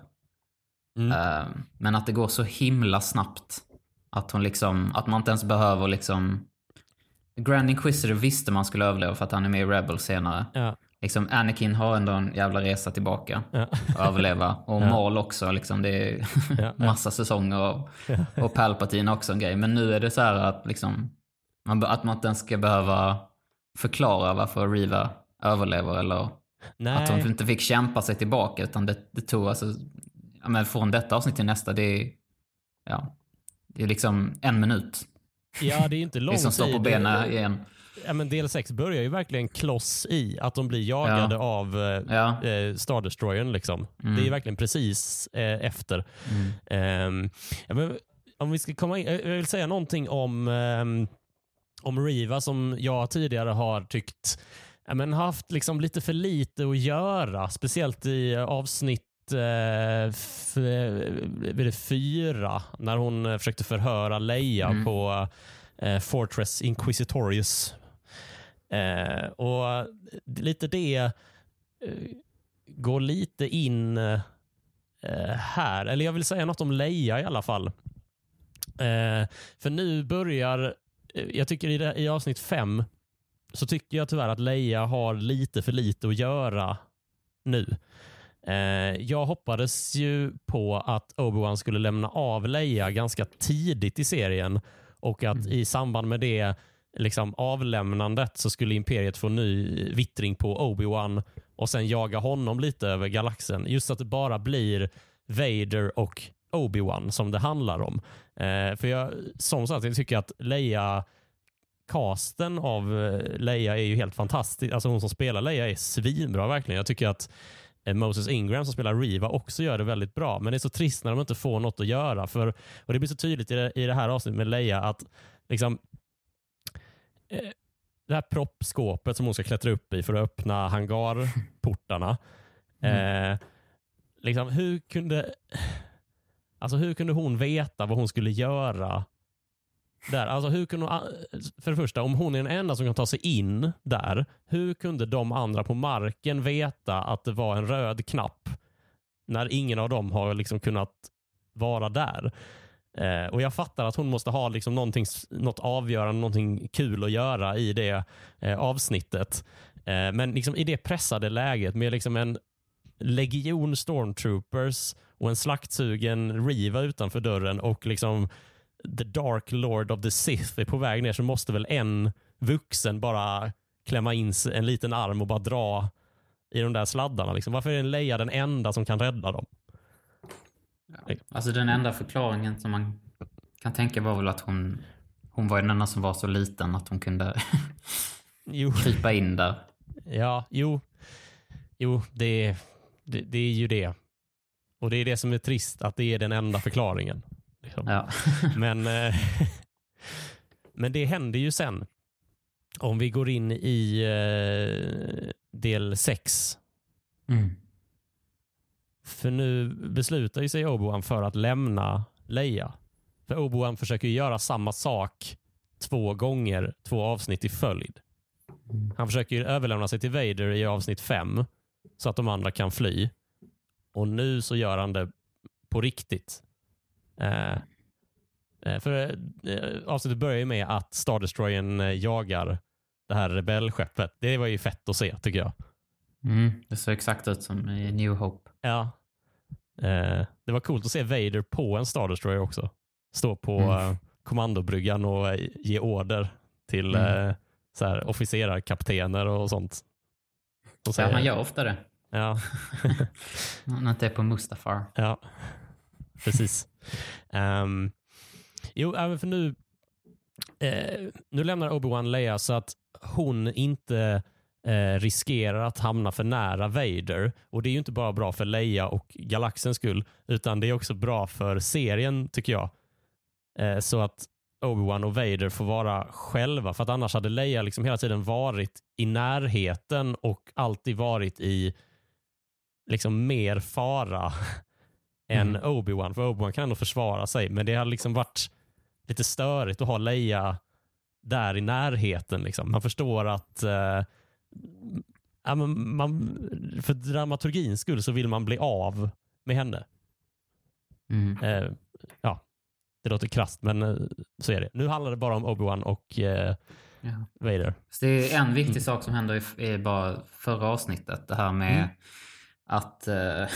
mm, Eh, men att det går så himla snabbt. Att hon liksom, att man inte ens behöver liksom... Grand Inquisitor visste man skulle överleva för att han är med i Rebel senare. ja, Liksom Anakin har ändå en jävla resa tillbaka ja, och överleva. Och Ja. Maul också, liksom det är ja, ja. massa säsonger. Och, och Palpatine också en grej. Men nu är det så här att liksom... Man, att man inte ens ska behöva förklara varför Riva överlever eller Nej. att hon inte fick kämpa sig tillbaka utan det, det tog alltså, ja, men från detta avsnitt till nästa, det är, ja, det är liksom en minut. Ja, det är inte lång Vi som står på tid. benen igen. Ja, men del 6 börjar ju verkligen kloss i att de blir jagade Ja. av eh, Ja. eh, Star Destroyern. Liksom. Mm. Det är verkligen precis eh, efter. Mm. Ehm, ja, men om vi ska komma in, jag vill säga någonting om, ehm, om Riva som jag tidigare har tyckt ja, men haft liksom lite för lite att göra. Speciellt i avsnitt eh, det fyra när hon eh, försökte förhöra Leia Mm. på eh, Fortress Inquisitorius. Eh, och lite det eh, går lite in eh, här. Eller jag vill säga något om Leia i alla fall. Eh, för nu börjar, eh, jag tycker i, det, i avsnitt fem så tycker jag tyvärr att Leia har lite för lite att göra nu. Eh, jag hoppades ju på att Obi-Wan skulle lämna av Leia ganska tidigt i serien och att i samband med det liksom avlämnandet så skulle Imperiet få ny vittring på Obi-Wan och sen jaga honom lite över galaxen. Just att det bara blir Vader och Obi-Wan som det handlar om. Eh, för jag, som sagt, jag tycker att Leia casten av eh, Leia är ju helt fantastisk. Alltså hon som spelar Leia är svinbra verkligen. Jag tycker att eh, Moses Ingram som spelar Riva också gör det väldigt bra. Men det är så trist när de inte får något att göra. För, och Det blir så tydligt i det, i det här avsnittet med Leia att liksom, det här proppskåpet som hon ska klättra upp i för att öppna hangarportarna. Mm. Eh, liksom, hur kunde Alltså hur kunde hon veta vad hon skulle göra där? Alltså hur kunde hon, för det första, om hon är den enda som kan ta sig in där, hur kunde de andra på marken veta att det var en röd knapp när ingen av dem har liksom kunnat vara där? Eh, och Jag fattar att hon måste ha liksom någonting, något avgörande, någonting kul att göra i det eh, avsnittet. Eh, men liksom i det pressade läget med liksom en legion stormtroopers och en slaktsugen Riva utanför dörren och liksom the dark lord of the Sith är på väg ner så måste väl en vuxen bara klämma in en liten arm och bara dra i de där sladdarna. Liksom. Varför är en Leia den enda som kan rädda dem? Ja. Alltså den enda förklaringen som man kan tänka var väl att hon, hon var den enda som var så liten att hon kunde krypa in där. Ja, jo. Jo, det, det, det är ju det. Och det är det som är trist, att det är den enda förklaringen. Liksom. Ja. men, eh, men det händer ju sen. Om vi går in i eh, del 6. Mm. För nu beslutar ju sig Obi-Wan för att lämna Leia. För Obi-Wan försöker göra samma sak två gånger, två avsnitt i följd. Mm. Han försöker ju överlämna sig till Vader i avsnitt fem så att de andra kan fly. Och nu så gör han det på riktigt. Eh, eh för eh, Avsnittet börjar ju med att Star Destroyern eh, jagar det här rebellskeppet. Det var ju fett att se tycker jag. Mm, det ser exakt ut som i New Hope. Ja. Eh, det var coolt att se Vader på en Star Destroyer också. Stå på mm. kommandobryggan och ge order till mm. så här, officerarkaptener och sånt. Och ja, han gör ofta det. Ja. Han inte är på Mustafar. Ja, precis. um, jo, för nu, eh, nu lämnar Obi-Wan Leia så att hon inte eh, riskerar att hamna för nära Vader. Och Det är ju inte bara bra för Leia och galaxens skull, utan det är också bra för serien tycker jag. Eh, så att Obi-Wan och Vader får vara själva. För att annars hade Leia liksom hela tiden varit i närheten och alltid varit i liksom mer fara än mm. Obi-Wan. För Obi-Wan kan ändå försvara sig, men det har liksom varit lite störigt att ha Leia där i närheten. Liksom. Man förstår att uh, ja, man, för dramaturgins skull så vill man bli av med henne. Mm. Uh, ja, det låter krasst, men uh, så är det. Nu handlar det bara om Obi-Wan och ja. Vader. Så det är en viktig mm. sak som hände i, bara förra avsnittet. Det här med mm att, eh,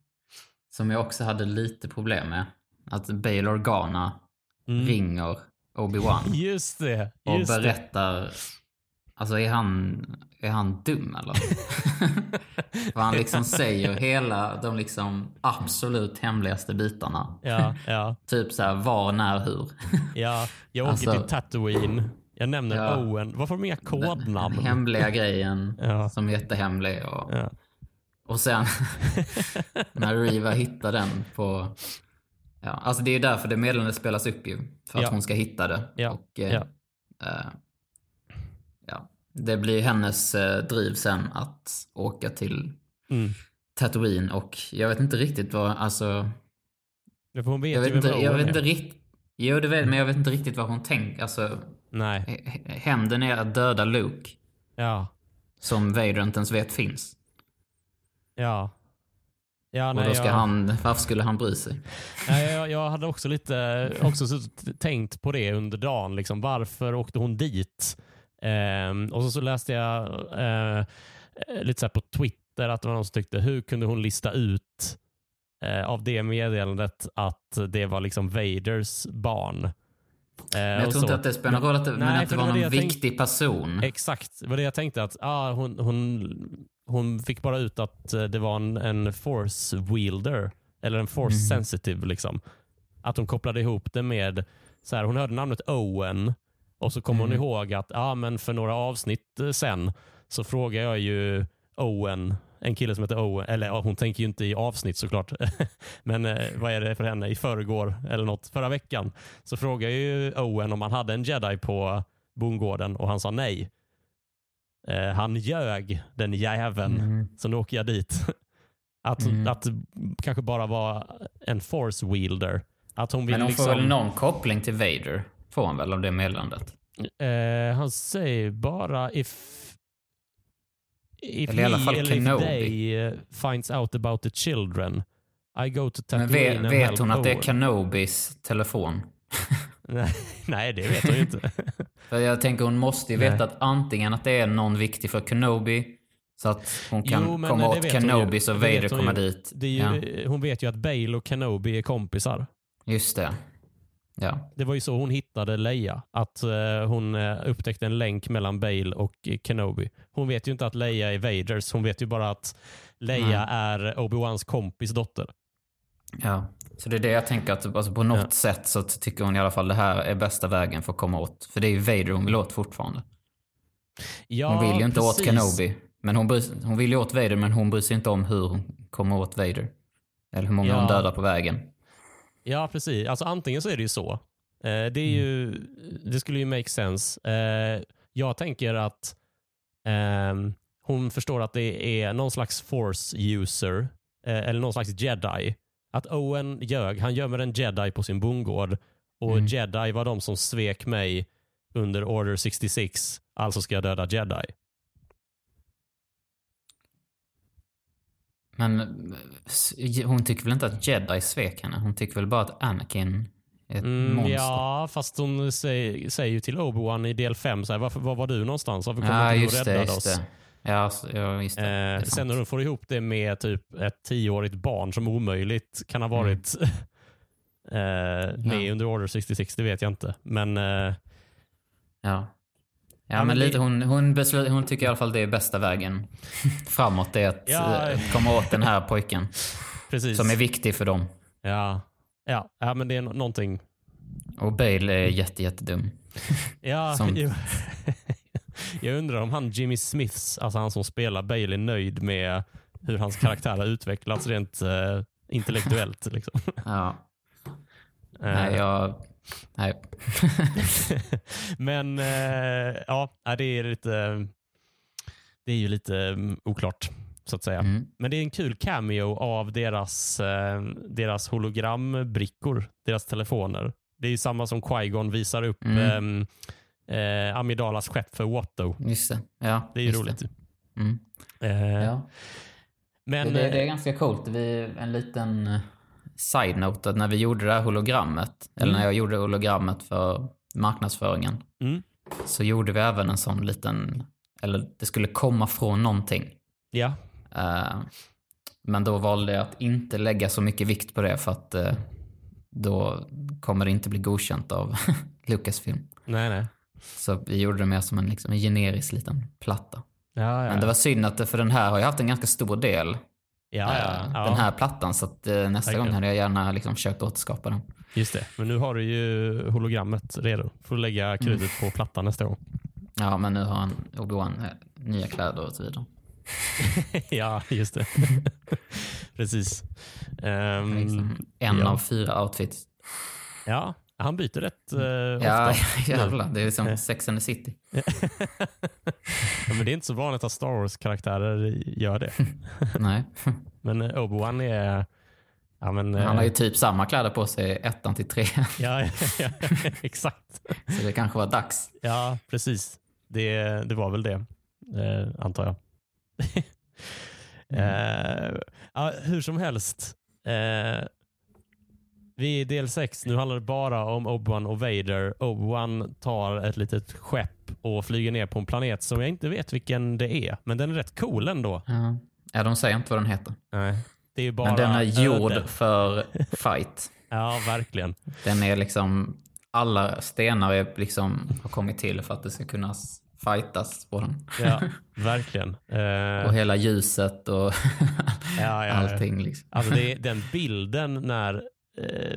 som jag också hade lite problem med, att Bail Organa mm. ringer Obi-Wan. Just det. Just och berättar. Alltså är han, är han dum eller? För han liksom säger hela de liksom absolut hemligaste bitarna. Ja, ja. typ så här, var, när, hur. ja, jag åker alltså, till Tatooine. Jag nämner ja, Owen. Varför har de inga kodnamn? Den hemliga grejen ja. som är jättehemlig. Och, ja. Och sen när Riva hittar den på... Ja, alltså det är därför det meddelandet spelas upp ju. För att hon ska hitta det. Och, eh. Eh. Det blir hennes eh, driv sen att åka till mm. Tatooine och jag vet inte riktigt vad, alltså... Ja, hon vet jag vet inte, jag vet inte riktigt... Jo, det vet men jag vet inte riktigt vad hon tänker. Alltså, Nej. Hämnden är att döda Luke. Ja. Som Vader inte ens vet finns. Ja. Ja, nej, och då ska jag... han, varför skulle han bry sig? Nej, jag, jag hade också lite också tänkt på det under dagen. Liksom, varför åkte hon dit? Eh, och så, så läste jag eh, lite så på Twitter att det var någon som tyckte, hur kunde hon lista ut eh, av det meddelandet att det var liksom Vaders barn? Eh, Men jag tror inte att det spelar någon roll att det, men nej, att för det var det var någon det viktig person. Exakt, det var det jag tänkte. att ah, hon, hon, hon fick bara ut att det var en, en force wielder, eller en force Mhm. sensitive. liksom. Att hon kopplade ihop det med, så här, hon hörde namnet Owen och så kom hon Mm. ihåg att ah, men för några avsnitt eh, sen så frågade jag ju Owen, en kille som heter Owen, eller ja, hon tänker ju inte i avsnitt såklart, men eh, vad är det för henne? I förrgår eller något, förra veckan så frågade jag ju Owen om han hade en jedi på bondgården och han sa nej. Eh, han ljög, den jäveln. Mm. Så nu åker jag dit. Att, Mm. att kanske bara vara en force wielder. Att hon vill Men hon liksom... får väl någon koppling till Vader? Får hon väl av det meddelandet? Eh, han säger bara if... If Eller i alla he fall eller Kenobi. they eh, finds out about the children I go to Men Tatooine vet, and vet help hon att det är. Kenobis telefon? Nej, det vet hon ju inte. För jag tänker hon måste ju Nej. veta att antingen att det är någon viktig för Kenobi så att hon kan Jo, komma åt vet. Kenobi så Vader vet kommer dit. Det ju, Hon vet ju att Bale och Kenobi är kompisar. ja, just det. Ja. Det var ju så hon hittade Leia. Att eh, hon eh, upptäckte en länk mellan Bale och Kenobi. Hon vet ju inte att Leia är Vaders. Hon vet ju bara att Leia Nej. är Obi-Wans kompis dotter. ja. Så det är det jag tänker att alltså på något Ja. sätt så tycker hon i alla fall det här är bästa vägen för att komma åt. För det är ju Vader hon vill åt fortfarande. Ja, Hon vill ju inte åt precis. Kenobi. Men hon, bryr, hon vill ju åt Vader men hon bryr sig inte om hur hon kommer åt Vader. Eller hur många Ja. hon dödar på vägen. Ja, precis. Alltså antingen så är det ju så. Eh, det, är ju, det skulle ju make sense. Eh, jag tänker att ehm, hon förstår att det är någon slags force user eh, eller någon slags jedi. Att Owen ljög. Han gömmer en jedi på sin bondgård och Mm. jedi var de som svek mig under order 66. Alltså ska jag döda jedi. Men hon tycker väl inte att Jedi svek henne? Hon tycker väl bara att Anakin är ett Mm, monster? ja, fast hon säger, säger ju till Obi-Wan i del 5, så här, varför, var var du någonstans? Varför kom Ja, inte du och räddade oss? det. Ja, just det. Eh, sen när de får ihop det med typ ett tioårigt barn som omöjligt kan ha varit eh, med Mm. Ja. under Order 66, det vet jag inte. Men eh, Ja. Ja, men, lite, hon, hon, beslut, hon tycker i alla fall det är bästa vägen framåt. Det är att Ja. eh, komma åt den här pojken. precis. Som är viktig för dem. ja. Ja, ja, men det är någonting. Och Bale är jätte, jättedum. Ja, Som- jag, jag undrar om han Jimmy Smiths, alltså han som spelar Bale, är nöjd med hur hans karaktär har utvecklats rent eh, intellektuellt. Liksom. Ja. Eh, Nej, jag... Nej. Men eh, ja, det är lite det är ju lite mm, oklart så att säga. Mm. Men det är en kul cameo av deras, eh, deras hologrambrickor, deras telefoner. Det är ju samma som Qui-Gon visar upp Mm. ehm, eh, Amidalas skepp för Watto. Just det. Ja, Det är ju roligt. Det. Mm. Eh, Ja. Men det, det är ganska coolt. Vi, en liten side-note. Att när vi gjorde det här hologrammet, eller Mm. när jag gjorde hologrammet för marknadsföringen, Mm. så gjorde vi även en sån liten, eller det skulle komma från någonting. ja, Eh, men då valde jag att inte lägga så mycket vikt på det för att eh, då kommer det inte bli godkänt av Lucasfilm. nej nej. Så vi gjorde det mer som en, liksom, en generisk liten platta. Ja, ja. Men det var synd att, det- för den här har ju haft en ganska stor del ja, eh, ja, ja. den här plattan. Så att, eh, nästa Verkligen. gång hade jag gärna liksom försökt återskapa den. Just det. Men nu har du ju hologrammet redo. Får du lägga krutet på plattan nästa gång. Ja, men nu har han Obi-Wan eh, nya kläder och så vidare. ja, just det. Precis. Ehm, Liksom en ja. av fyra outfits. ja, han byter rätt uh, Ja, ofta. jävlar. Det är Eh. som Sex and the City. ja, men det är inte så vanligt att Star Wars-karaktärer gör det. Nej. Men eh, Obi-Wan är... Ja, men, eh, Han har ju typ samma kläder på sig ettan till tre. ja, ja, ja, exakt. Så det kanske var dags. Ja, precis. Det, det var väl det, eh, antar jag. eh, ja, hur som helst. Eh, vi är i del 6. Nu handlar det bara om Obi-Wan och Vader. Obi-Wan tar ett litet skepp och flyger ner på en planet som jag inte vet vilken det är. Men den är rätt cool ändå. Ja. ja, de säger inte vad den heter. Nej, det är bara Men den är gjord öde. för fight. Ja, verkligen. Den är liksom alla stenar är liksom, har kommit till för att det ska kunna fightas på den. Ja, verkligen. Och hela ljuset och ja, ja, ja. allting. Liksom. Alltså det är den bilden när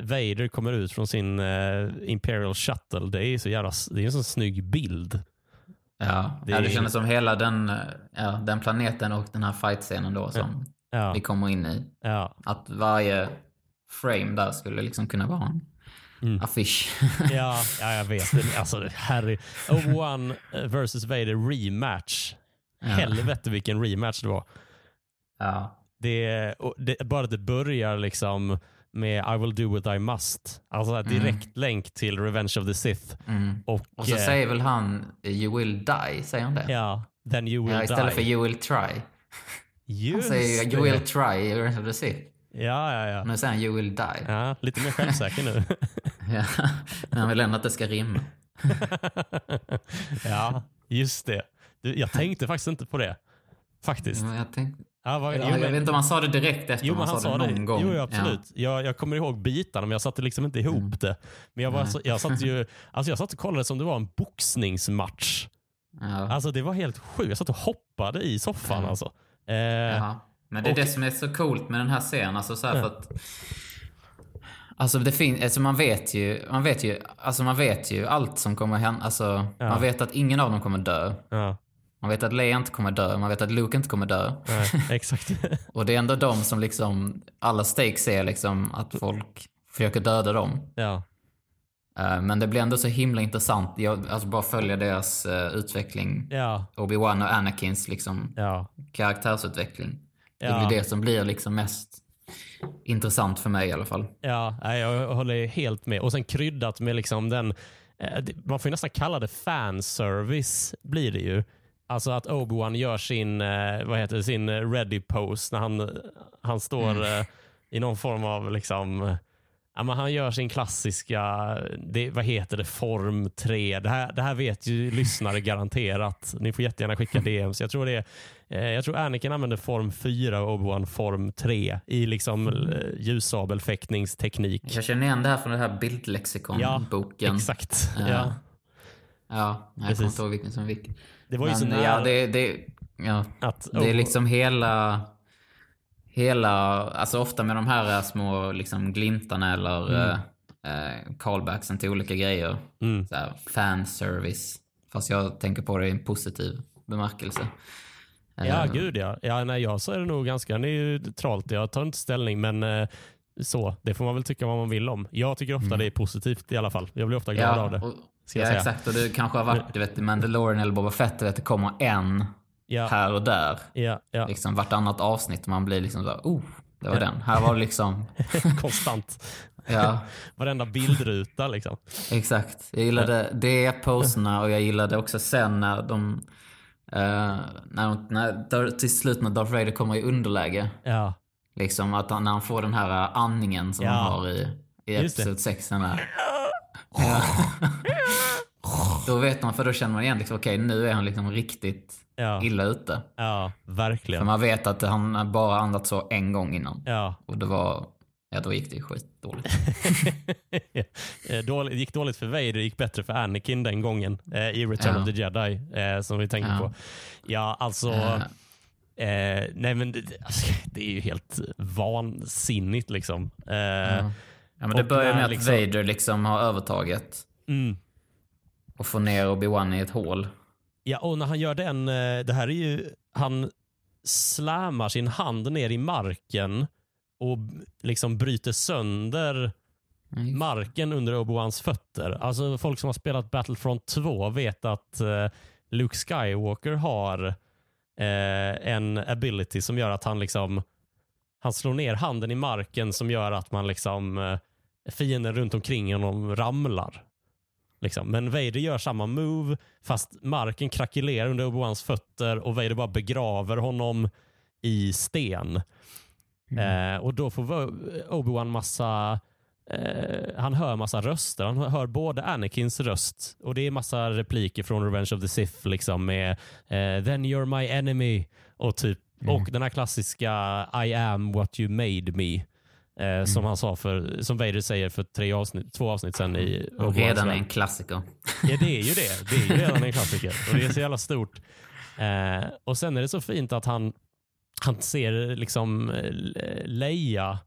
Vader kommer ut från sin eh, Imperial Shuttle. Det är så jävla, det är en sån snygg bild. Ja, Det ja, det kändes som hela den, eh, ja, den planeten och den här fightscenen då som Ja, vi kommer in i. ja, Att varje frame där skulle liksom kunna vara en Mm. affisch. ja, ja, jag vet. Alltså, Harry, Obi-Wan vs Vader rematch. Ja. Helvete vilken rematch det var. ja. Det, det, bara att det börjar liksom med I will do what I must. Alltså en direkt länk till Revenge of the Sith. Mm. Och, Och så eh, säger väl han You will die, säger han det? Ja, then you will Ja, istället die. för You will try. Han Just säger det. You will try i Revenge of the Sith. Ja, ja, ja. Nu säger han You will die. ja. Lite mer självsäker nu. Ja. Men han vill ändå att det ska rimma. ja, just det. Du, jag tänkte faktiskt inte på det. Faktiskt. Men jag, tänkte, Ja, ja, jo, jag men- vet inte om han sa det direkt efter, Jo, men han sa det det. någon gång. Jo, absolut. Jag, jag kommer ihåg bitarna, men jag satte liksom inte ihop Mm. det. Men jag, var, så, jag, satt ju, alltså jag satt och kollade som det var en boxningsmatch. Ja. Ja. Alltså det var helt sjukt. Jag satt och hoppade i soffan. Ja. Alltså. Eh. Men det är och- det som är så coolt med den här scenen. Alltså så Ja. för att... Alltså det alltså man vet ju, man vet ju, alltså man vet ju allt som kommer hända. Alltså Ja. man vet att ingen av dem kommer dö. ja, Man vet att Leia inte kommer dö, man vet att Luke inte kommer dö. nej, exakt. Och det är ändå de som liksom, alla stakes är liksom att folk försöker döda dem. ja, Eh, Men det blir ändå så himla intressant. Jag alltså bara följa deras eh, utveckling. ja, Obi-Wan och Anakins liksom ja. karaktärsutveckling. Det Ja. blir det som blir liksom mest intressant för mig i alla fall. Ja, jag håller helt med. Och sen kryddat med liksom den, eh, man får nästan kalla det fanservice blir det ju. Alltså att Obi-Wan gör sin, eh, vad heter det, sin eh, ready pose när han, han står eh, i någon form av liksom eh, Ja, men han gör sin klassiska, det, vad heter det, form 3. Det här, det här vet ju lyssnare garanterat. Ni får jättegärna skicka DMs. Jag tror, det är, eh, jag tror Anakin använder form 4 och Obi-Wan form 3 i liksom eh, ljussabelfäktningsteknik. Jag känner igen det här från den här Ja, bildlexikon-boken. Exakt. Ja. Ja. Ja, jag kommer Precis. inte ihåg vilken som vilken. Det var ju så nära ja, det, det, ja, att... det är liksom hela... Hela, alltså ofta med de här små liksom glimtarna eller Mm. eh, eh, callbacksen till olika grejer. Mm. Så här, fanservice. Fast jag tänker på det i en positiv bemärkelse. Ja, Eh, gud ja. ja nej, jag så är det nog ganska neutralt. Jag tar inte ställning, men eh, så. Det får man väl tycka vad man vill om. Jag tycker ofta det är positivt i alla fall. Jag blir ofta glad av det. Mm. och, ja, säga. exakt. Och det kanske har varit, du vet, Mandalorian eller Boba Fett, du vet, det kommer en Ja, här och där. ja, ja. Liksom vartannat avsnitt man blir liksom så här, oh, det var den. Här var det liksom, Konstant. ja, Varenda bildruta liksom. exakt. Jag gillade det, poserna och jag gillade också sen när de, eh, när de, när, till slut när Darth Vader kommer i underläge. Ja, Liksom att han, när han får den här andningen som Ja. han har i, i. Episod 6. Den. Ja. då vet man, för då känner man igen liksom, okej nu är han liksom riktigt ja, illa ute. ja För verkligen. man vet att han bara andats så en gång innan. Ja. Och det var, ja då gick det ju skitdåligt. Eh, dåligt, det gick dåligt för Vader, det gick bättre för Anakin den gången eh, i Return Ja. of the Jedi eh, som vi tänkte Ja. på. Ja, alltså. Eh, Eh, nej men det, alltså, det är ju helt vansinnigt liksom. Eh, ja. ja men det börjar med att liksom- Vader liksom har övertaget mm. Och får ner Obi-Wan i ett hål. Ja, och när han gör den, eh, det här är ju, han slammar sin hand ner i marken och liksom bryter sönder Mm. marken under Obi-Wans fötter. Alltså folk som har spelat Battlefront 2 vet att eh, Luke Skywalker har eh, en ability som gör att han liksom han slår ner handen i marken som gör att man liksom fienden runt omkring honom ramlar. Liksom. Men Vader gör samma move fast marken krackelerar under Obi-Wans fötter och Vader bara begraver honom i sten. Mm. Eh, och då får Obi-Wan massa eh, han hör massa röster. Han hör både Anakins röst och det är massa repliker från Revenge of the Sith liksom med eh, “Then you're my enemy” och typ Mm. och den här klassiska “I am what you made me”. Eh, Som han sa för, som Vader säger för tre avsnitt, två avsnitt sedan i Och redan värld. en klassiker. Ja, det är ju det. Det är ju redan en klassiker. Och det är så jävla stort. Eh, och sen är det så fint att han, han ser liksom eh, Leia.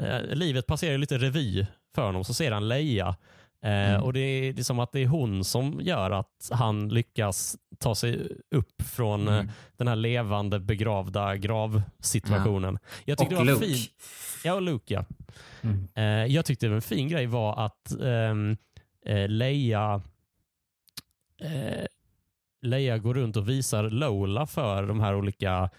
Eh, livet passerar lite revy för honom. Så ser han Leia. Eh, Mm. Och det är, det är som att det är hon som gör att han lyckas ta sig upp från eh, Mm. den här levande begravda gravsituationen. Jag tyckte Och det var Luke. fint. Ja, och Luke ja. Mm. Eh, jag tyckte en fin grej var att eh, Leia eh, Leia går runt och visar Lola för de här olika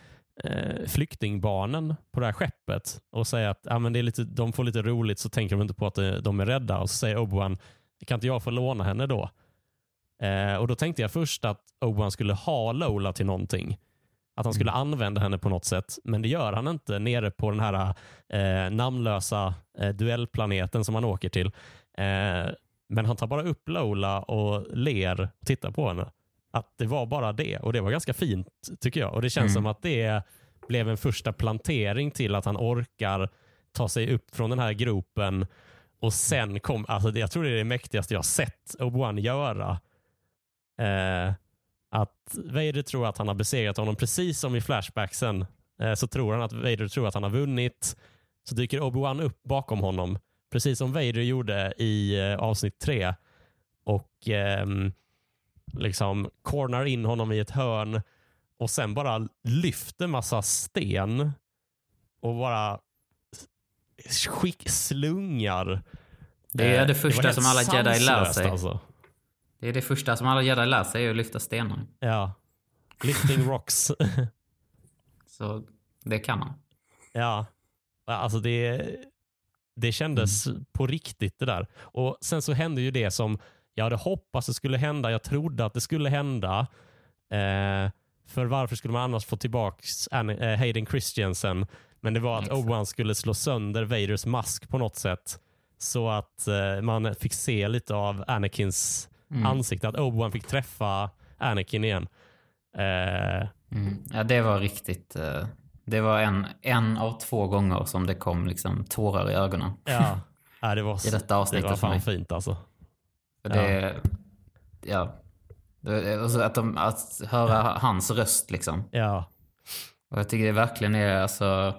eh, flyktingbarnen på det här skeppet och säger att ja, men det är lite, de får lite roligt så tänker de inte på att eh, de är rädda och så säger Obi-Wan kan inte jag få låna henne då? Eh, och Då tänkte jag först att Obi-Wan skulle ha Lola till någonting. Att han skulle använda henne på något sätt, men det gör han inte nere på den här eh, namnlösa eh, duellplaneten som han åker till. Eh, men han tar bara upp Lola och ler och tittar på henne. Att det var bara det och det var ganska fint tycker jag. Och Det känns Mm. som att det blev en första plantering till att han orkar ta sig upp från den här gropen och sen kom, alltså jag tror det är det mäktigaste jag har sett Obi-Wan göra. Eh, att Vader tror att han har besegrat honom precis som i flashbacksen. Eh, så tror han att Vader tror att han har vunnit. Så dyker Obi-Wan upp bakom honom. Precis som Vader gjorde i eh, avsnitt tre. Och ehm, liksom cornar in honom i ett hörn och sen bara lyfter massa sten och bara skick, slungar. Det är Eh, det första helt som alla jedi lär sig. Alltså. Det är det första som alla jedi lär sig, är att lyfta stenar. Ja. Lifting rocks. Så det kan han. ja. Alltså det, det kändes Mm. på riktigt det där. Och Sen så hände ju det som jag hade hoppats det skulle hända. Jag trodde att det skulle hända. Eh, för varför skulle man annars få tillbaka eh, Hayden Christensen? Men det var att Exakt. Obi-Wan skulle slå sönder Vaders mask på något sätt. Så att eh, man fick se lite av Anakins Mm. ansikte. Att Obi-Wan fick träffa Anakin igen. Eh, Mm. Ja, det var riktigt... eh, Det var en, en av två gånger som det kom liksom tårar i ögonen. ja. ja, det var, I detta det avsnittet var för fan fint alltså. Det, ja. Det, alltså att, de, att höra hans röst liksom. Ja, Och jag tycker det verkligen är alltså...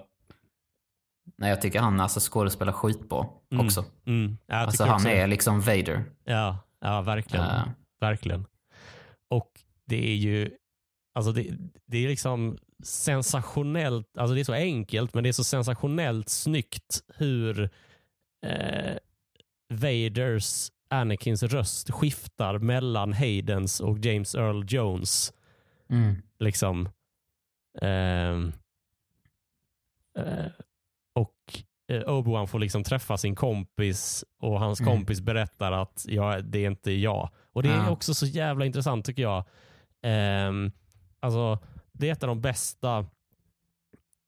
Nej, jag tycker han alltså skådespelar skitbra Mm. också. mm. Ja, Alltså han också- är liksom Vader. Ja, ja verkligen. Ja. verkligen. Och det är ju alltså det, det är liksom sensationellt, alltså det är så enkelt men det är så sensationellt snyggt hur eh, Vaders Anakins röst skiftar mellan Haydens och James Earl Jones. Mm. liksom. Ehm, eh, och eh, Obi-Wan får liksom träffa sin kompis och hans Mm. kompis berättar att ja, det är inte jag. Och Det är Ja. också så jävla intressant tycker jag. Ehm, alltså, det är ett av de bästa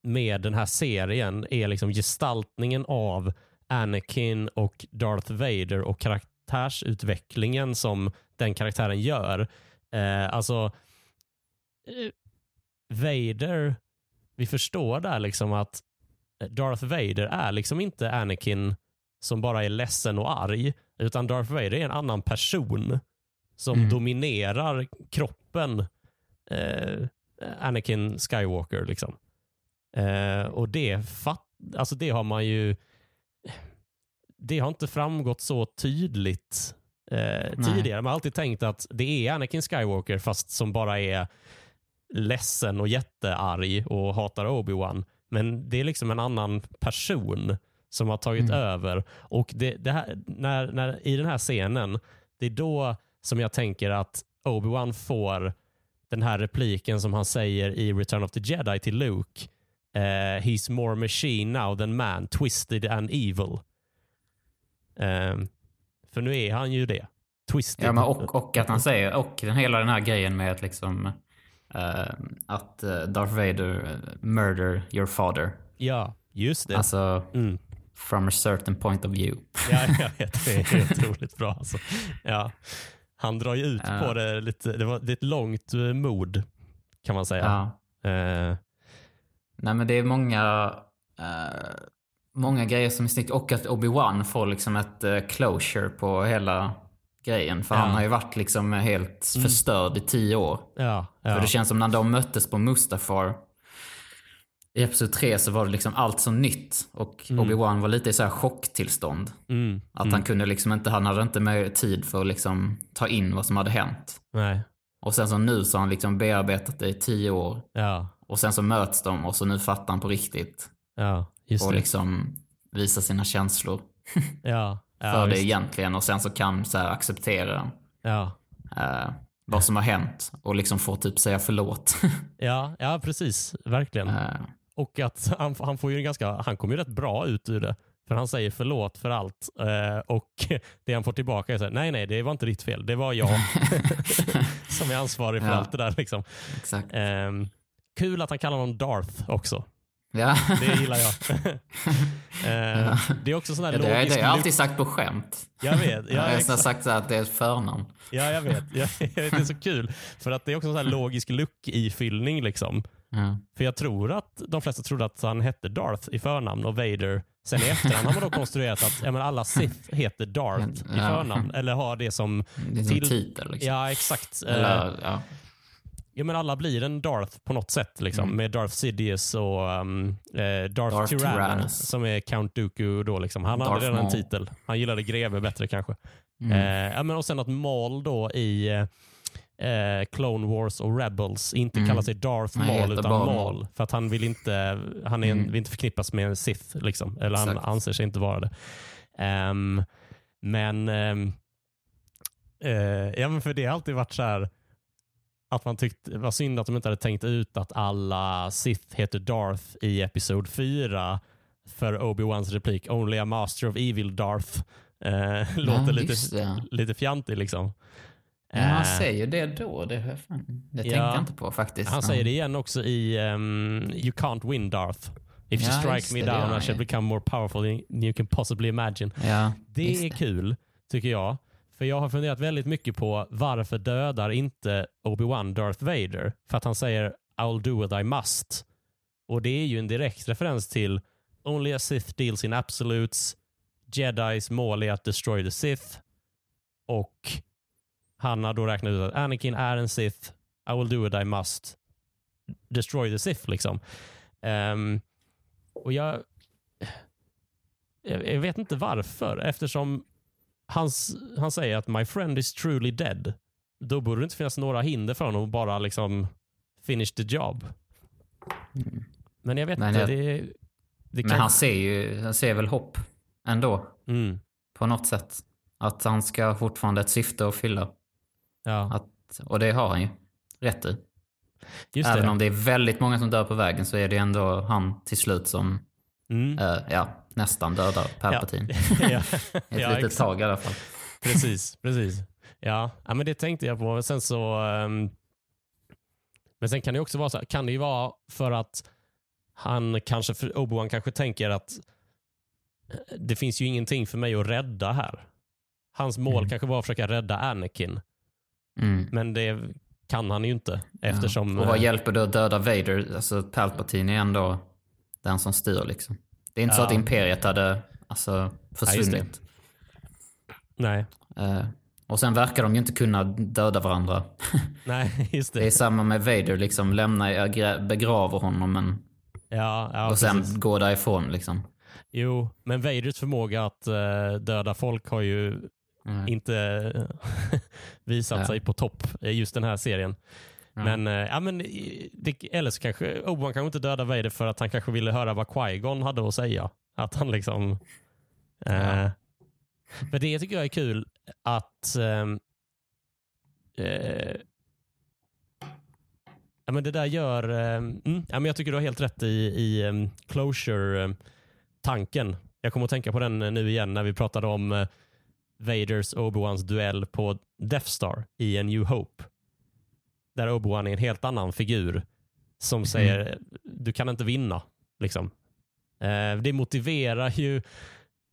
med den här serien är liksom gestaltningen av Anakin och Darth Vader och karaktärsutvecklingen som den karaktären gör. Eh, alltså, eh, Vader, vi förstår där liksom att Darth Vader är liksom inte Anakin som bara är ledsen och arg, utan Darth Vader är en annan person som Mm. dominerar kroppen eh, Anakin Skywalker. liksom. Eh, och det, fatt, alltså det har man ju det har inte framgått så tydligt eh, tidigare. Man har alltid tänkt att det är Anakin Skywalker fast som bara är ledsen och jättearg och hatar Obi-Wan. Men det är liksom en annan person som har tagit Mm. över. Och det, det här, när, när, I den här scenen, det är då som jag tänker att Obi-Wan får den här repliken som han säger i Return of the Jedi till Luke. Eh, He's more machine now than man, twisted and evil. Ehm, för nu är han ju det. Twisted. Ja, och, och att han säger, och den, hela den här grejen med att liksom... eh, att eh, Darth Vader eh, murder your father. Ja, just det. Alltså, Mm. from a certain point of view. Ja, jag vet. Det är otroligt bra. Alltså. Ja. Han drar ju ut Ja. på det lite. Det, var, det är ett långt mod kan man säga. Ja. Eh, Nej men det är många, många grejer som är snyggt. Och att Obi-Wan får liksom ett eh, closure på hela grejen. För Ja. han har ju varit liksom helt förstörd i tio år. Ja, För ja. det känns som när de möttes på Mustafar i Episod 3 så var det liksom allt så nytt. Och Obi-Wan var lite i så här chocktillstånd. Mm. Att han kunde liksom inte, han hade inte mer tid för att liksom ta in vad som hade hänt. Nej. Och sen så nu så har han liksom bearbetat det i tio år. Och sen så möts de och så nu fattar han på riktigt. ja, just Och det. liksom visar sina känslor Ja, ja, för det egentligen. Och sen så kan så här acceptera ja. eh, vad som har hänt. Och liksom få typ säga förlåt. Ja, ja, precis. Verkligen. eh, Och att han, han får ju ganska, han kommer ju rätt bra ut ur det. För han säger förlåt för allt. Eh, och det han får tillbaka är så här, nej nej det var inte ditt fel. Det var jag som är ansvarig för allt det där. Liksom. exakt. Ehm, kul att han kallar honom Darth också. Ja. Det gillar jag. Ehm, Det är också sån här Ja, det, logisk har jag alltid sagt på skämt. Jag vet. jag Ja, har exakt. sagt att det är ett förnamn. ja, jag vet. Jag, jag vet. Det är så kul. För att det är också en sån här logisk luck-ifyllning. Liksom. Ja. För jag tror att de flesta trodde att han hette Darth i förnamn och Vader. Sen i efterhand har man då konstruerat att ja, alla Sith heter Darth i förnamn. Eller har det som... Det är som Till- titel liksom. Ja, exakt. Eh, Eller, ja. Ja, men alla blir en Darth på något sätt. Liksom, Mm. Med Darth Sidious och um, eh, Darth, Darth Tyrannus, Tyrannus. som är Count Dooku. Då, liksom. Han hade Darth redan en Maul. titel. Han gillade greve bättre kanske. Mm. Eh, ja, men och sen att Maul då i eh, Clone Wars och Rebels inte Mm. kallar sig Darth Han Maul utan Maul. Maul. För att han vill inte, han är en, Mm. vill inte förknippas med en Sith. Liksom. Eller han Exakt. anser sig inte vara det. Ehm, men, ehm, eh, ja, men för det har alltid varit så här att man tyckte det var synd att de inte hade tänkt ut att alla Sith heter Darth i Episod 4 för Obi-Wans replik “Only a master of evil Darth” eh, låter lite, det. lite fjantig liksom. Men han Eh, säger det då. Det, fan- det tänkte Ja. jag inte på faktiskt. han säger det igen också i ehm, “You can't win Darth”. If you Ja, strike me det, det down I shall become more powerful than you can possibly imagine. Det är kul, tycker jag. För jag har funderat väldigt mycket på varför dödar inte Obi-Wan Darth Vader? För att han säger I'll do what I must. Och det är ju en direkt referens till Only a Sith deals in absolutes. Jedis mål är att destroy the Sith. Och han har då räknat ut att Anakin är en Sith. I will do what I must. Destroy the Sith liksom. Um, och jag jag vet inte varför, eftersom hans, han säger att my friend is truly dead. Då borde det inte finnas några hinder för honom att bara liksom finish the job. Mm. Men jag vet Men inte. det, det Men kan, han ser ju, han ser väl hopp ändå. mm, På något sätt. Att han ska fortfarande ett syfte att fylla. ja, Att, och det har han ju rätt i. just Även det. om det är väldigt många som dör på vägen så är det ändå han till slut som Mm. eh, ja, nästan dödar Palpatine. ja, Ett ja, litet exakt. tag i alla fall. precis, precis. Ja, ja, men det tänkte jag på. Sen så... ehm, men sen kan det också vara så kan det ju vara för att han kanske, Obi-Wan kanske tänker att eh, det finns ju ingenting för mig att rädda här. Hans mål Mm. kanske var att försöka rädda Anakin, Mm. men det kan han ju inte eftersom... Ja. Och vad eh, hjälper det att döda Vader? Alltså Palpatine är ändå den som styr liksom. Det är inte så Ja. att Imperiet hade alltså, försvunnit. Nej, Eh, och sen verkar de ju inte kunna döda varandra. nej, just det. Det är samma med Vader, liksom lämna, grä- begraver honom men, ja, ja, och sen precis. går därifrån liksom. Jo, men Vaders förmåga att eh, döda folk har ju Mm. inte eh, visat Ja. sig på topp i just den här serien. Ja. Men, eh, ja, men det, eller så kanske Obi-Wan kanske inte dödade Vader för att han kanske ville höra vad Qui-Gon hade att säga. Att han liksom... Eh, Ja. För det tycker jag är kul att... ehm, eh, ja, men det där gör... eh, mm, ja, men jag tycker du har helt rätt i, i um, closure-tanken. Jag kommer att tänka på den eh, nu igen när vi pratade om Vaders och Obi-Wans duell på Death Star i en New Hope. Där Obi-Wan är en helt annan figur som säger du kan inte vinna. Liksom. Eh, det motiverar ju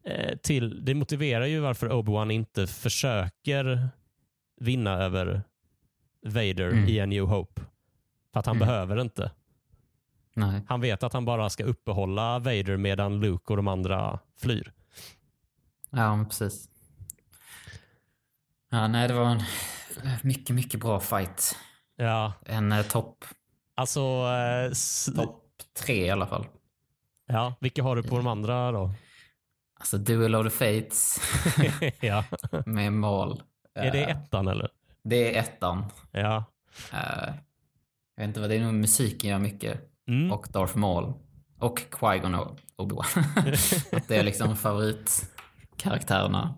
eh, till, det motiverar ju varför Obi-Wan inte försöker vinna över Vader Mm. i en New Hope. För att han Mm. behöver inte. Nej. Han vet att han bara ska uppehålla Vader medan Luke och de andra flyr. Ja, precis. Ja, nej, det var en mycket, mycket bra fight. Ja, En eh, topp alltså... eh, s- top tre i alla fall. ja, vilka har du på de andra då? Alltså Duel of the Fates ja. med mål. Är det Eh, ettan eller? Det är ettan. Ja. Eh, jag vet inte vad det är, nog musiken gör mycket. Mm. Och Darth Maul. Och Qui-Gon och Obi-Wan. att det är liksom favoritkaraktärerna.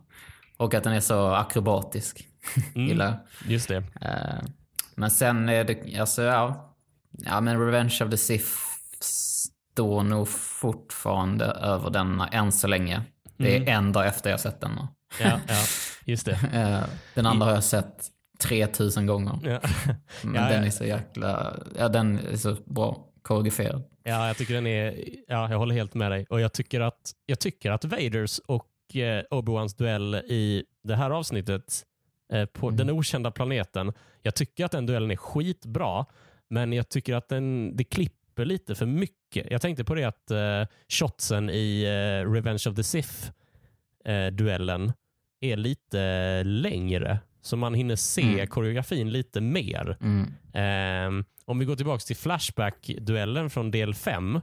Och att den är så akrobatisk. Mm. Gillar jag. Just det. Eh, Men sen är det, alltså ja. Ja men Revenge of the Sith står nog fortfarande över denna än så länge. Det är Mm. en dag efter jag sett den. Ja, ja. Just det. Eh, Den andra har jag sett 3000 gånger. Ja. Men Ja, den är så jäkla, ja den är så bra koreograferad. Ja, jag tycker den är... Ja, jag håller helt med dig. Och jag tycker att, jag tycker att Vaders och eh, Obi-Wans duell i det här avsnittet på Mm. den okända planeten. Jag tycker att den duellen är skitbra, men jag tycker att den, det klipper lite för mycket. Jag tänkte på det att eh, shotsen i eh, Revenge of the Sith-duellen är lite längre, så man hinner se Mm. koreografin lite mer. Mm. Ehm, om vi går tillbaka till Flashback-duellen från del 5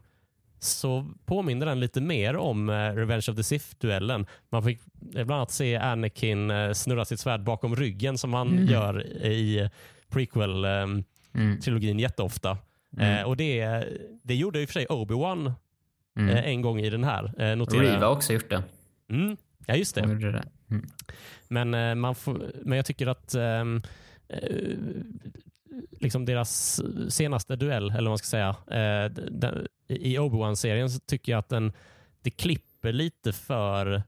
så påminner den lite mer om eh, Revenge of the Sith-duellen. Man fick eh, bland annat se Anakin eh, snurra sitt svärd bakom ryggen som han Mm. gör i prequel-trilogin Mm. jätteofta. Mm. Eh, och det, det gjorde i och för sig Obi-Wan Mm. eh, en gång i den här. Eh, jag. Reeve har också gjort det. Mm, ja, just det. Det. Mm. Men, eh, man får, men jag tycker att eh, liksom deras senaste duell, eller vad man ska säga, eh, den, i Obi-Wan-serien så tycker jag att den, det klipper lite för,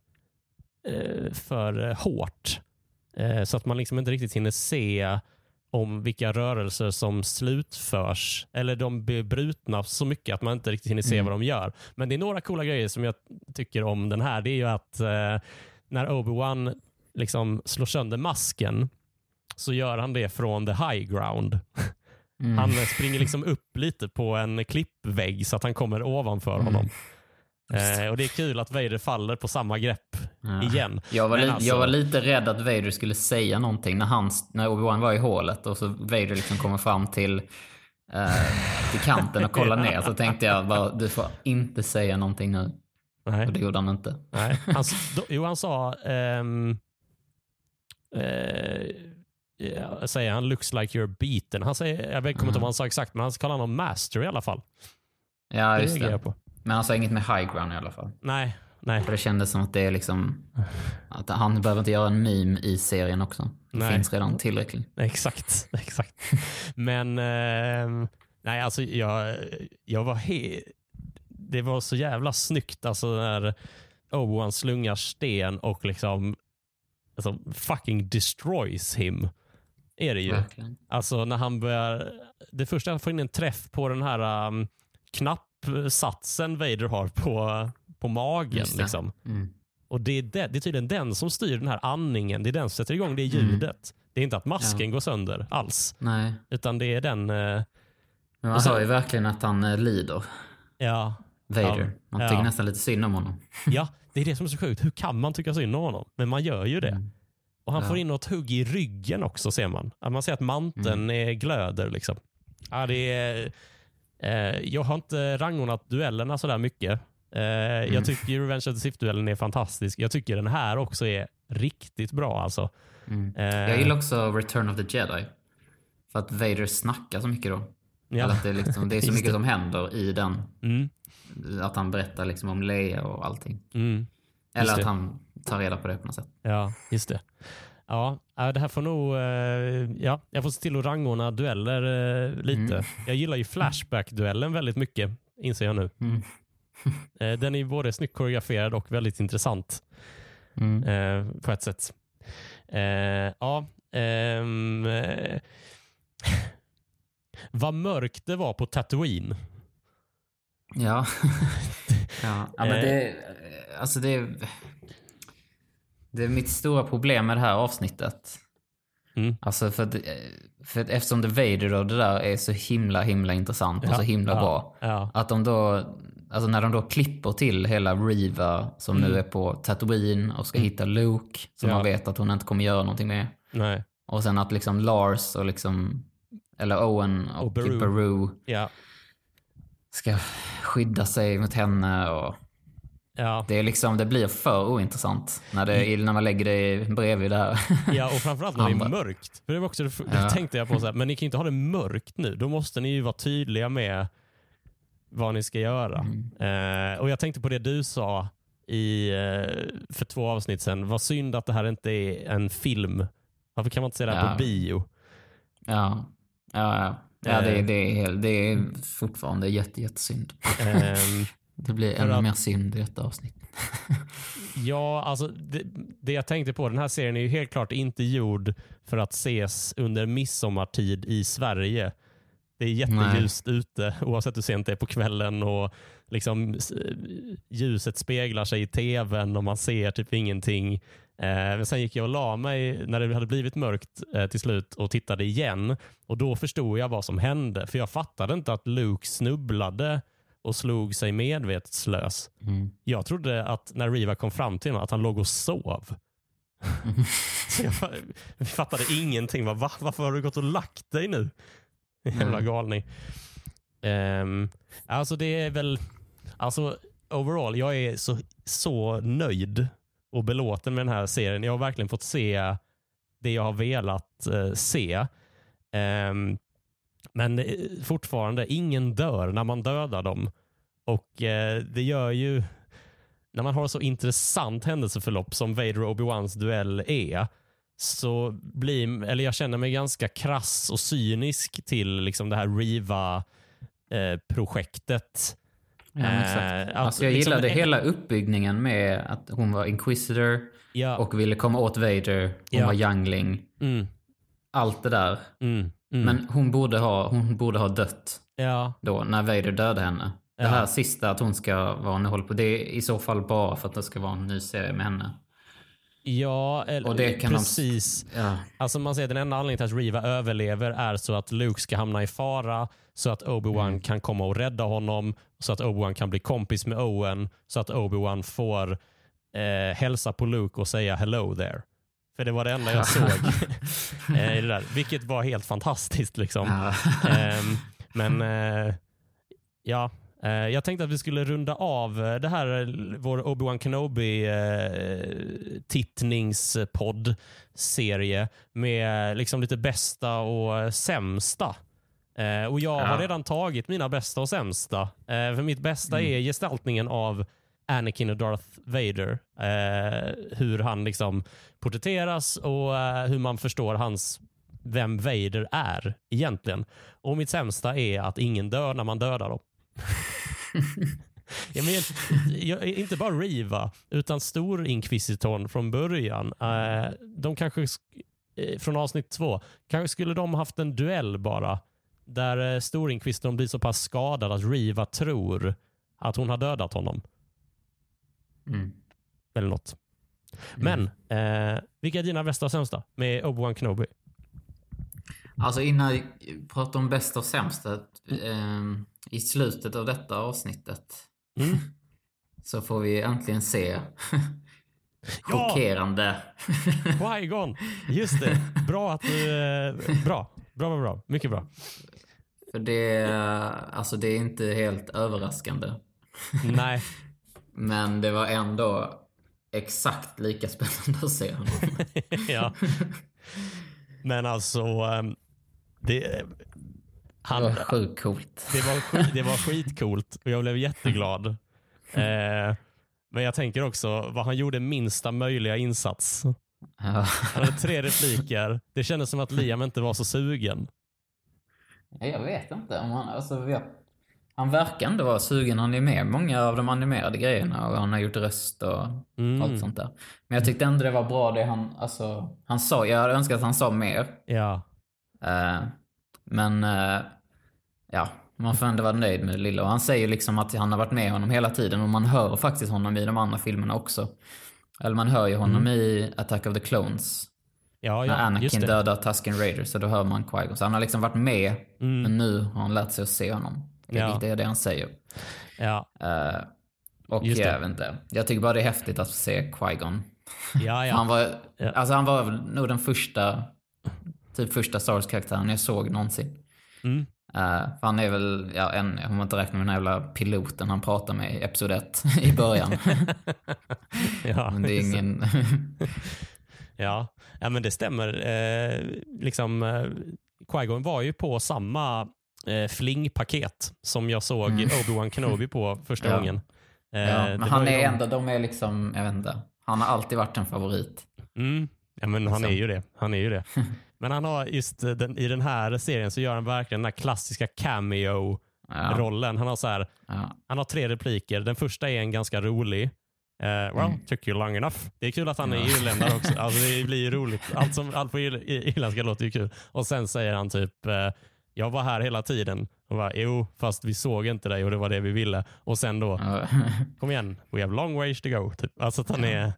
eh, för hårt. Eh, så att man liksom inte riktigt hinner se om vilka rörelser som slutförs. Eller de blir brutna så mycket att man inte riktigt hinner se Mm. vad de gör. Men det är några coola grejer som jag tycker om den här. Det är ju att eh, när Obi-Wan liksom slår sönder masken så gör han det från the high ground. Mm. Han springer liksom upp lite på en klippvägg så att han kommer ovanför Mm. honom. Eh, och Det är kul att Vader faller på samma grepp Ja. igen. Jag var, li- alltså- jag var lite rädd att Vader skulle säga någonting när, han, när Obi-Wan var i hålet och så Vader liksom kommer fram till, eh, till kanten och kollar ner. Så tänkte jag bara, du får inte säga någonting nu. Nej. Och det gjorde han inte. Nej. Han, då, jo, han sa... ehm, eh, ja, säger han looks like you're beaten. Han säger, jag vet inte ihåg vad han sa exakt, men han kallar honom master i alla fall. Ja, Det just det. på. Men han sa inget med high ground i alla fall. Nej, nej. För det kändes som att det är liksom, att han behöver inte göra en meme i serien också. Det Nej. finns redan tillräckligt. Exakt. exakt. Men ehm, nej, alltså jag, jag var he- Det var så jävla snyggt alltså när Obi-Wan slungar sten och liksom alltså, fucking destroys him. Är det ju. Verkligen. Alltså när han börjar... Det första han får in en träff på den här um, knappsatsen Vader har på, på magen. Det. Liksom. Mm. Och det är, det, det är tydligen den som styr den här andningen. Det är den som sätter igång det Mm. ljudet. Det är inte att masken går sönder alls. Nej, Uttan det är den... eh, men man hör ju verkligen att han eh, lider. ja, Vader. Man tycker Ja. nästan lite synd om honom. ja, det är det som är så sjukt. Hur kan man tycka synd om honom? Men man gör ju det. Mm. Och han Ja. får in något hugg i ryggen också ser man. Man ser att manteln Mm. är glöder. Liksom. Ja, det är, eh, jag har inte rangordnat duellerna sådär mycket. Eh, Mm. Jag tycker Revenge of the Sith-duellen är fantastisk. Jag tycker den här också är riktigt bra. Alltså. Mm. Eh, Jag gillar också Return of the Jedi. För att Vader snackar så mycket då. ja. Att det, är liksom, det är så mycket som händer i den. Mm, Att han berättar liksom om Leia och allting. mm. Eller att han tar reda på det på något sätt. Ja, just det. Ja, äh, det här får nog... eh, Ja, jag får se till att rangordna dueller eh, lite. Mm. Jag gillar ju Flashback-duellen väldigt mycket, inser jag nu. Mm. Eh, Den är både snyggt koreograferad och väldigt intressant Mm. på ett sätt. Ja, eh, vad mörkt det var på Tatooine. Ja. ja. ja, men det... Alltså det... Det är mitt stora problem med det här avsnittet. Mm. Alltså för, att, för att eftersom The Vader och det där är så himla himla intressant och så himla ja, bra. Ja. Att de då, alltså när de då klipper till hela Riva som nu är på Tatooine och ska hitta Luke som Mm. Ja. man vet att hon inte kommer göra någonting med. Nej. Och sen att liksom Lars och liksom, eller Owen och, Och. Beru. Ja. ska skydda sig mot henne och Ja. det är liksom, det blir för ointressant när, det, när man lägger det bredvid det här. ja, och framförallt när det är mörkt. För det var också det, Ja. tänkte jag på, så här, men ni kan ju inte ha det mörkt nu. Då måste ni ju vara tydliga med vad ni ska göra. Eh, och Jag tänkte på det du sa i, eh, för två avsnitt sedan. Vad synd att det här inte är en film. Varför kan man inte se det här Ja. på bio? Ja, ja, ja. ja det, det, är, det är fortfarande jätte, jättesynd. Ehm, Det blir ännu att- mer synd i detta avsnitt. Ja, alltså det, det jag tänkte på, den här serien är ju helt klart inte gjord för att ses under midsommartid i Sverige. Det är jätteljust ute oavsett hur sent det är på kvällen och liksom ljuset speglar sig i tvn och man ser typ ingenting. Eh, men sen gick jag och la mig när det hade blivit mörkt eh, till slut och tittade igen och då förstod jag vad som hände för jag fattade inte att Luke snubblade och slog sig medvetslös. Mm. Jag trodde att när Riva kom fram till honom att han låg och sov. Så jag fa- jag fattade ingenting. Va, va, varför har du gått och lagt dig nu? Jävla Mm. galning. Um, alltså det är väl, alltså overall, jag är så, så nöjd och belåten med den här serien. Jag har verkligen fått se det jag har velat eh, se. Ehm, men eh, fortfarande, ingen dör när man dödar dem. Och eh, det gör ju, när man har så intressant händelseförlopp som Vader och Obi-Wans duell är, så blir, eller jag känner mig ganska krass och cynisk till liksom det här Riva-projektet. Ja, exakt. Eh, att Alltså jag liksom- gillade hela uppbyggningen med att hon var inquisitor ja, och ville komma åt Vader. Hon Ja. var youngling. mm, Allt det där. mm, mm, Men hon borde, ha, hon borde ha dött ja, då när Vader dödade henne. Det Ja. här sista att hon ska vara en håll på, det är i så fall bara för att det ska vara en ny serie med henne. ja, eller, Och det kan de- precis. Ja. Alltså man säger den enda anledningen till att Riva överlever är så att Luke ska hamna i fara, så att Obi-Wan Mm. kan komma och rädda honom, så att Obi-Wan kan bli kompis med Owen, så att Obi-Wan får eh, hälsa på Luke och säga hello there. För det var det enda jag såg eh, det där, vilket var helt fantastiskt. liksom. Ehm, men eh, ja, eh, jag tänkte att vi skulle runda av eh, det här, eh, vår Obi-Wan Kenobi eh, tittningspodd-serie med eh, liksom lite bästa och eh, sämsta. Eh, och Jag har Ja. redan tagit mina bästa och sämsta. Eh, för Mitt bästa är gestaltningen av Anakin och Darth Vader. Eh, hur han liksom porträtteras och eh, hur man förstår hans vem Vader är egentligen. Och mitt sämsta är att ingen dör när man dödar dem. jag men, jag, inte bara Riva, utan Storinkvisitorn från början. Eh, de kanske, sk- eh, från avsnitt två, kanske skulle de haft en duell bara. Där eh, Storinkvisitorn blir så pass skadad att Riva tror att hon har dödat honom. Mm. Eller något. Men, eh, vilka är dina bästa och sämsta med Obi-Wan Kenobi? Alltså innan jag pratar om bästa och sämsta. ehm, I slutet av detta avsnittet Mm. så får vi äntligen se chockerande. Qui-Gon! Just det. Bra att du... Eh, bra. Bra, bra, bra. Mycket bra. För det, alltså det är inte helt överraskande. Nej. Men det var ändå exakt lika spännande att se honom. ja. Men alltså... ehm, Det, Det han, var sjukt coolt. det, var skit, det var skitcoolt och jag blev jätteglad. Eh, men jag tänker också vad han gjorde minsta möjliga insats. Ja. Han hade tre repliker. Det kändes som att Liam inte var så sugen. Jag vet inte om han, alltså, jag, han verkar ändå vara sugen. Han är med många av de animerade grejerna och han har gjort röst och Mm. allt sånt där. Men jag tyckte ändå det var bra det han, alltså, han sa. Jag hade önskat att han sa mer. Ja. Eh, men eh, ja, man får ändå vara nöjd med det lilla. Och han säger liksom att han har varit med honom hela tiden och man hör faktiskt honom i de andra filmerna också. Eller man hör ju honom Mm. i Attack of the Clones. Ja, när ja, Anakin just det. dödar Tusken Raider så då hör man Qui-Gon. Så han har liksom varit med, Mm. men nu har han lärt sig att se honom. Det, Ja. är det han säger. Ja, Eh, och Just jag vet inte. Jag tycker bara det är häftigt att se Qui-Gon. ja, ja. Han var, Ja. alltså han var nog den första, typ första Star Wars-karaktären jag såg någonsin. Mm. Eh, för han är väl, ja, en, om man inte räknar med den här jävla piloten han pratar med i Episod 1 i början. ja, Men det är ingen... Ja, ja men det stämmer. Eh, liksom, eh, Qui-Gon var ju på samma eh, flingpaket som jag såg Mm. Obi-Wan Kenobi på första Ja. gången. Eh, ja, men han är de- ändå, de är liksom, jag vet inte. Han har alltid varit en favorit. Mm. Ja, men han är Liksom. ju det. Han är ju det. Men han har just eh, den, i den här serien så gör han verkligen den här klassiska cameo-rollen. Han har så här, ja, han har tre repliker. Den första är en ganska rolig. Eh, well, Mm. took you long enough. Det är kul att han är Ja. irländare också. Alltså, det blir ju roligt. Allt, som, allt på irländska låter ju kul. Och sen säger han typ, eh, jag var här hela tiden. Och bara, jo, fast vi såg inte dig och det var det vi ville. Och sen då, kom igen, we have long ways to go. Typ. Alltså att han är,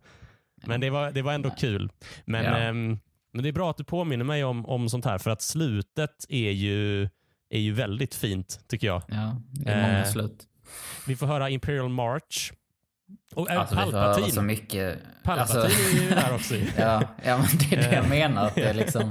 men det var, det var ändå kul. Men, Ja. ehm, men det är bra att du påminner mig om, om sånt här för att slutet är ju, är ju väldigt fint tycker jag. ja, det är många Eh, slut. Vi får höra Imperial March. Och äh, Alltså vi får Palpatine. så mycket. Palpatine Alltså, är ju där också. ja, ja, men det är det jag Eh. menar. Att det är liksom...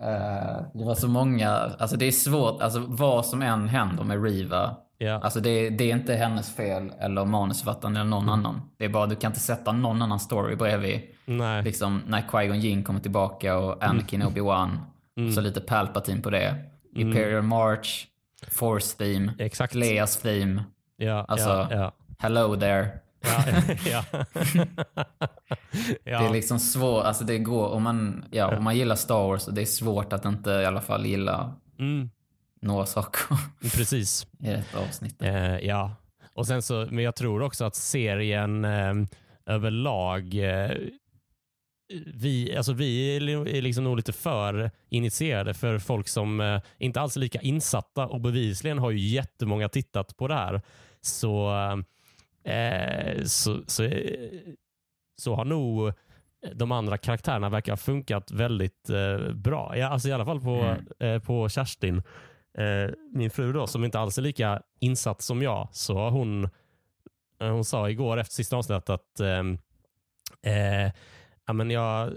eh, det var så många, alltså det är svårt, alltså vad som än händer med Riva. ja. Alltså det, det är inte hennes fel eller manusförfattaren eller någon Mm. annan. Det är bara, du kan inte sätta någon annan story bredvid. Nej. Liksom när Qui-Gon Jinn kommer tillbaka och Anakin Obi-Wan. Mm. Så lite Palpatine på det. Imperial March, Force Theme, Exakt. Leas Theme. Ja, Alltså, ja. Hello there. Ja, ja. ja. Det är liksom svårt, alltså det går, om man, ja, om man gillar Star Wars, det är svårt att inte i alla fall gilla mm, några saker precis. i detta avsnitt. Eh, ja. Och sen så, men jag tror också att serien eh, överlag eh, vi, alltså vi är li- är liksom nog lite för initierade för folk som eh, inte alls är lika insatta och bevisligen har ju jättemånga tittat på det här. Så, eh, så, så, eh, så har nog de andra karaktärerna verkar ha funkat väldigt eh, bra. Ja, alltså I alla fall på, Mm. eh, på Kerstin, eh, min fru då, som inte alls är lika insatt som jag, så har hon, eh, hon sa igår efter sista avsnittet att ehm, eh, ja, men jag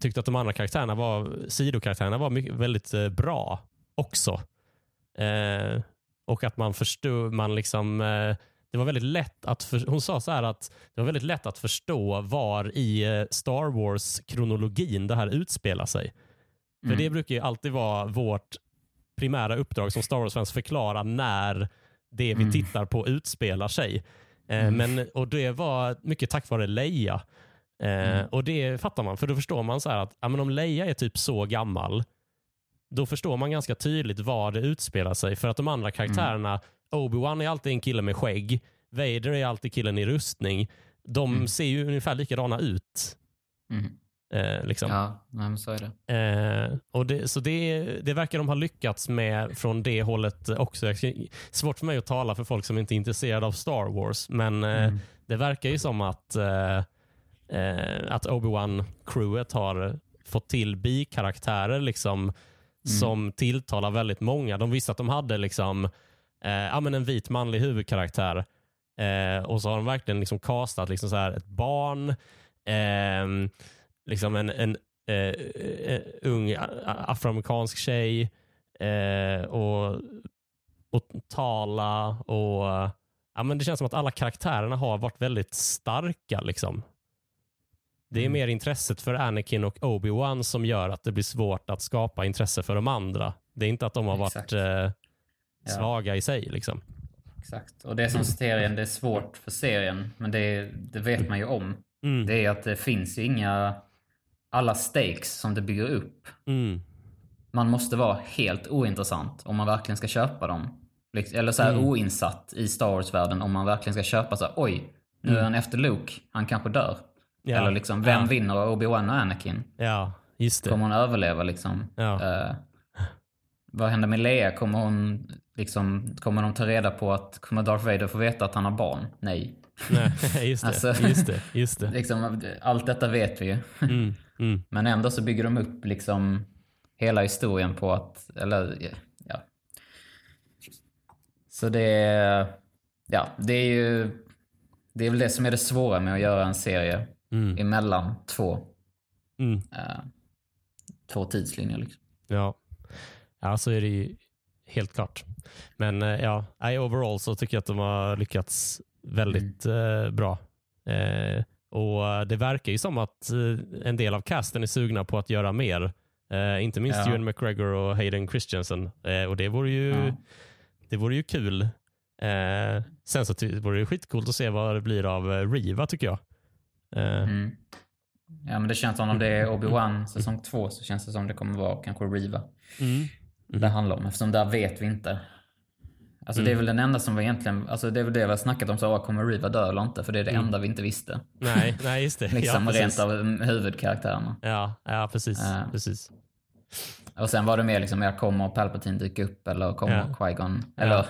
tyckte att de andra karaktärerna var, sidokaraktärerna var mycket, väldigt eh, bra också. Eh, och att man förstod, man liksom, eh, det var väldigt lätt att, för, hon sa så här att det var väldigt lätt att förstå var i eh, Star Wars-kronologin det här utspelar sig. För Mm. det brukar ju alltid vara vårt primära uppdrag som Star Wars-fans förklara när det vi Mm. tittar på utspelar sig. Eh, Mm. men, och Det var mycket tack vare Leia. Eh, Mm. Och Det fattar man, för då förstår man så här att ja, men om Leia är typ så gammal, då förstår man ganska tydligt var det utspelar sig. För att de andra karaktärerna, Obi-Wan är alltid en kille med skägg, Vader är alltid killen i rustning. De Mm. ser ju ungefär likadana ut. Mm. Eh, liksom. Ja, men så är det. Eh, och det, så det, det verkar de ha lyckats med från det hållet också. Svårt för mig att tala för folk som inte är intresserade av Star Wars, men eh, Mm. det verkar ju som att, eh, eh, att Obi-Wan-crewet har fått till bikaraktärer liksom, som tilltalar väldigt många. De visste att de hade liksom, eh, ja, men en vit manlig huvudkaraktär eh, och så har de verkligen liksom castat liksom så här ett barn, ehm, liksom en, en eh, eh, ung afroamerikansk tjej eh, och, och Tala och eh, ja, men det känns som att alla karaktärerna har varit väldigt starka. Liksom. Det är Mm. mer intresset för Anakin och Obi-Wan som gör att det blir svårt att skapa intresse för de andra. Det är inte att de har varit eh, Ja. svaga i sig. Liksom. Exakt. Och det som serien, det är svårt för serien, men det, det vet man ju om. Mm. Det är att det finns ju inga... Alla stakes som det bygger upp. Mm. Man måste vara helt ointressant om man verkligen ska köpa dem. Liks- Eller så här Mm. oinsatt i Star Wars-världen om man verkligen ska köpa så här, oj, nu är han efter Luke, han kanske dör. Ja. Eller liksom, vem Ja. vinner Obi-Wan och Anakin? Ja, just det. Kommer hon överleva liksom? Ja. Eh, vad händer med Leia? Kommer hon liksom, kommer de ta reda på att, kommer Darth Vader få veta att han har barn? Nej. Nej, just det. Alltså- just det, just det. Liksom, allt detta vet vi ju. Mm. Mm. Men ändå så bygger de upp liksom hela historien på att, eller ja. Så det ja, det är ju, det är väl det som är det svåra med att göra en serie Mm. emellan två, Mm. eh, två tidslinjer liksom. Ja. Ja, så är det ju helt klart. Men eh, ja, I overall så tycker jag att de har lyckats väldigt eh, bra. Eh, och Det verkar ju som att eh, en del av casten är sugna på att göra mer. Eh, inte minst Ja. Ewan McGregor och Hayden Christensen. Eh, och det vore ju, Ja. det vore ju kul. Sen så vore det skitcoolt att se vad det blir av Riva tycker jag. Mm. Ja men det känns som om det är Obi-Wan säsong två så känns det som det kommer vara kanske Riva mm. Det handlar om. Eftersom där vet vi inte. Alltså det är väl den enda som var egentligen, alltså det är väl det vi har snackat om, så ah, kommer Riva dö eller inte? För det är det enda vi inte visste. Nej, nej, just det. Liksom ja, rent av huvudkaraktärerna. Ja, ja precis. Eh. precis. Och sen var det mer liksom, jag kommer Palpatine dyka upp eller kommer Ja. Qui-Gon? Eller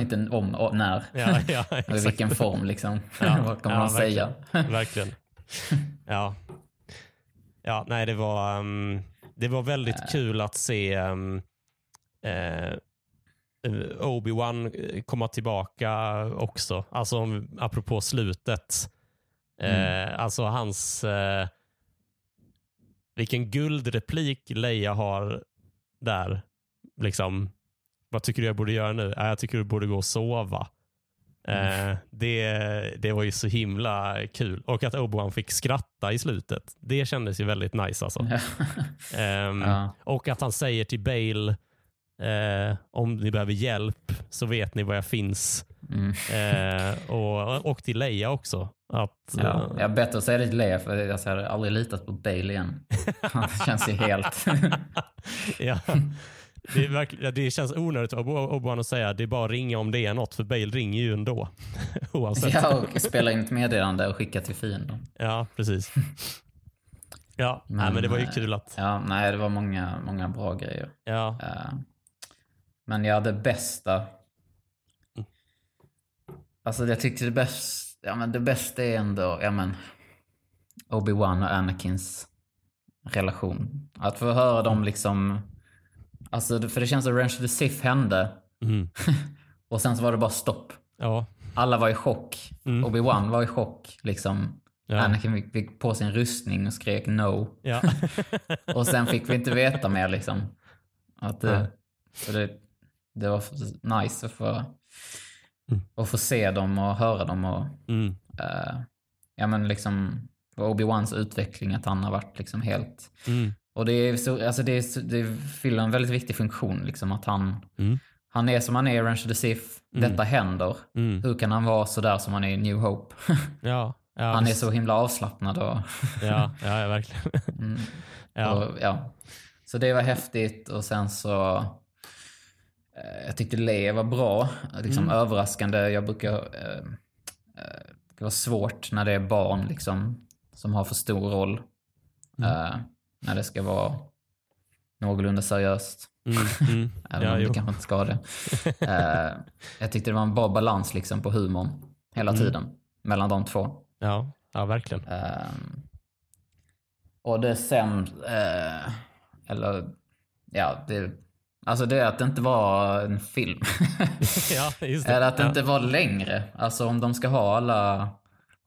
inte om och när. Ja, ja, I vilken form liksom. Ja, Vad kommer ja, de säga? Verkligen. Ja. Ja, nej, det var, um, det var väldigt kul att se um, eh, Obi-Wan eh, komma tillbaka också. Alltså om- apropå slutet. Eh, alltså hans... Eh, vilken guldreplik Leia har där. Liksom, vad tycker du jag borde göra nu? "Ja, jag tycker du borde gå och sova. Eh, det, det var ju så himla kul. Och att Obi-Wan fick skratta i slutet. Det kändes ju väldigt nice alltså. Ehm, Ja. Och att han säger till Bale, eh, om ni behöver hjälp så vet ni var jag finns. Mm. Eh, och, och till Leia också. Att, Ja, eh, jag bett att säga det till Leia för jag har aldrig litat på Bale igen. Han känns ju helt... ja. Det, ja, det känns onödigt av Obi-Wan att säga det är bara att ringa om det är något, för Bale ringer ju ändå. Oavsett. ja, och spela in ett meddelande och skicka till fienden. Ja, precis. Ja, men, nej, men det var ju eh, kul att... Ja, nej, det var många, många bra grejer. Ja, Eh, Men ja, det bästa... Alltså jag tyckte det bästa... Ja, men det bästa är ändå, ja men... Obi-Wan och Anakins relation. Att få höra dem liksom... Alltså, för det känns som Revenge of the Sith hände mm. och sen så var det bara stopp. ja, Alla var i chock. Mm. Obi-Wan var i chock. Liksom. Ja. Anakin fick- på sin rustning och skrek no. ja. Och sen fick vi inte veta mer liksom. Att det, Nej. så det, det var nice att få, Mm. att få se dem och höra dem och Mm. eh, ja men liksom Obi-Wans utveckling att han har varit liksom helt Mm. och det är så, alltså det, är, det fyller en väldigt viktig funktion liksom att han Mm. han är som han är i of the Sith. Detta händer. Mm. Hur kan han vara så där som han är i New Hope? Ja, ja, han är så himla avslappnad och ja, ja, verkligen. Mm. Ja. Och, ja. Så det var häftigt och sen så... Eh, jag tyckte Leia var bra. Liksom Mm. överraskande. Jag brukar... Eh, eh, det var svårt när det är barn liksom som har för stor roll. Mm. Eh, när det ska vara någorlunda seriöst. Mm. Mm. Även Ja, om jo. det kanske inte ska det. Eh, jag tyckte det var en bra balans liksom på humorn hela Mm. tiden. Mellan de två. ja, ja, verkligen. Ehm, och det sen, eh, eller ja, det, alltså det är att det inte var en film. Ja, just det. eller att det ja. inte var längre. Alltså om de ska ha alla,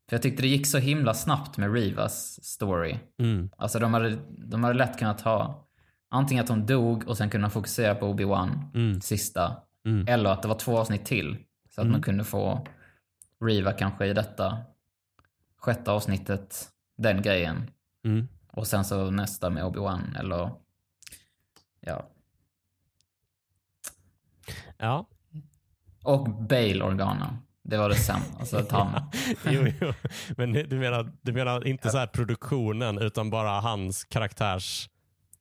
för jag tyckte det gick så himla snabbt med Rivas story. Mm. Alltså de hade, de hade lätt kunnat ha antingen att hon dog och sen kunna fokusera på Obi-Wan Mm. sista. Mm. Eller att det var två avsnitt till. Så att Mm. man kunde få Riva kanske i detta sjätte avsnittet, den grejen. Mm. Och sen så nästa med Obi-Wan eller ja. Ja. Och Bale Organa. Det var det sämsta. Alltså han... jo, jo. Men du menar, du menar inte så här produktionen utan bara hans karaktärs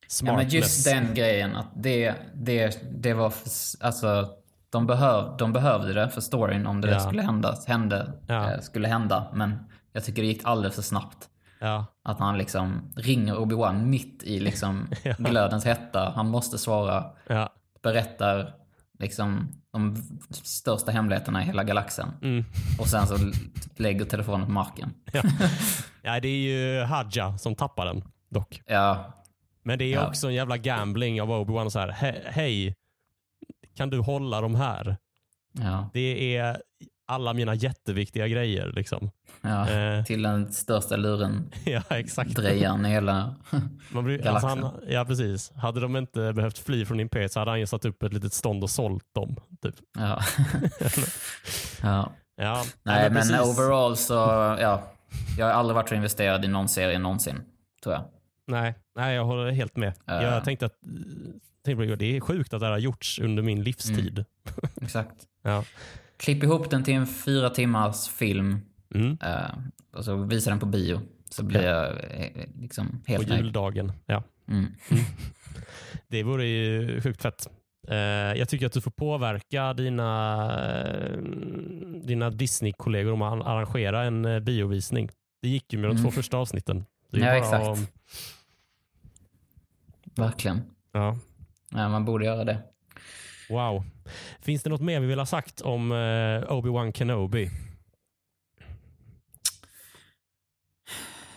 Ja smartness? men just den grejen att det, det, det var, för- alltså de, behöv, de behövde det för storyn om det Ja. skulle hända, hände, Ja. eh, skulle hända. Men jag tycker det gick alldeles för snabbt. Ja. Att han liksom ringer Obi-Wan mitt i liksom Ja. glödens hetta. Han måste svara, Ja. berättar liksom de största hemligheterna i hela galaxen. Mm. Och sen så lägger telefonen på marken. Ja. ja, det är ju Hadja som tappar den. dock. Ja, Men det är Ja. också en jävla gambling av Obi-Wan. så här, "He- Hej, kan du hålla de här? ja, Det är alla mina jätteviktiga grejer. Liksom. ja. Eh, Till den största luren, ja, exakt. drejaren i hela... Man blir, alltså Galaxen. han, ja, precis. Hade de inte behövt fly från Imperiet så hade han ju satt upp ett litet stånd och sålt dem. Typ. ja. ja. Ja, Nej, men precis. overall så, ja. Jag har aldrig varit så investerad i någon serie någonsin, tror jag. Nej, nej, jag håller helt med. Eh. Jag tänkte att tänkte det, är sjukt att det här har gjorts under min livstid. Exakt. Ja. Klipp ihop den till en fyra timmars film Mm. eh, och så visa den på bio. Så blir jag eh, liksom På helt nöjd. juldagen. Ja. Mm. Det vore ju sjukt fett. Eh, jag tycker att du får påverka dina, eh, dina Disney-kollegor om att arrangera en biovisning. Det gick ju med de Mm. två första avsnitten. Ja, exakt. att- Verkligen. ja. Ja, man borde göra det. Wow. Finns det något mer vi vill ha sagt om eh, Obi-Wan Kenobi?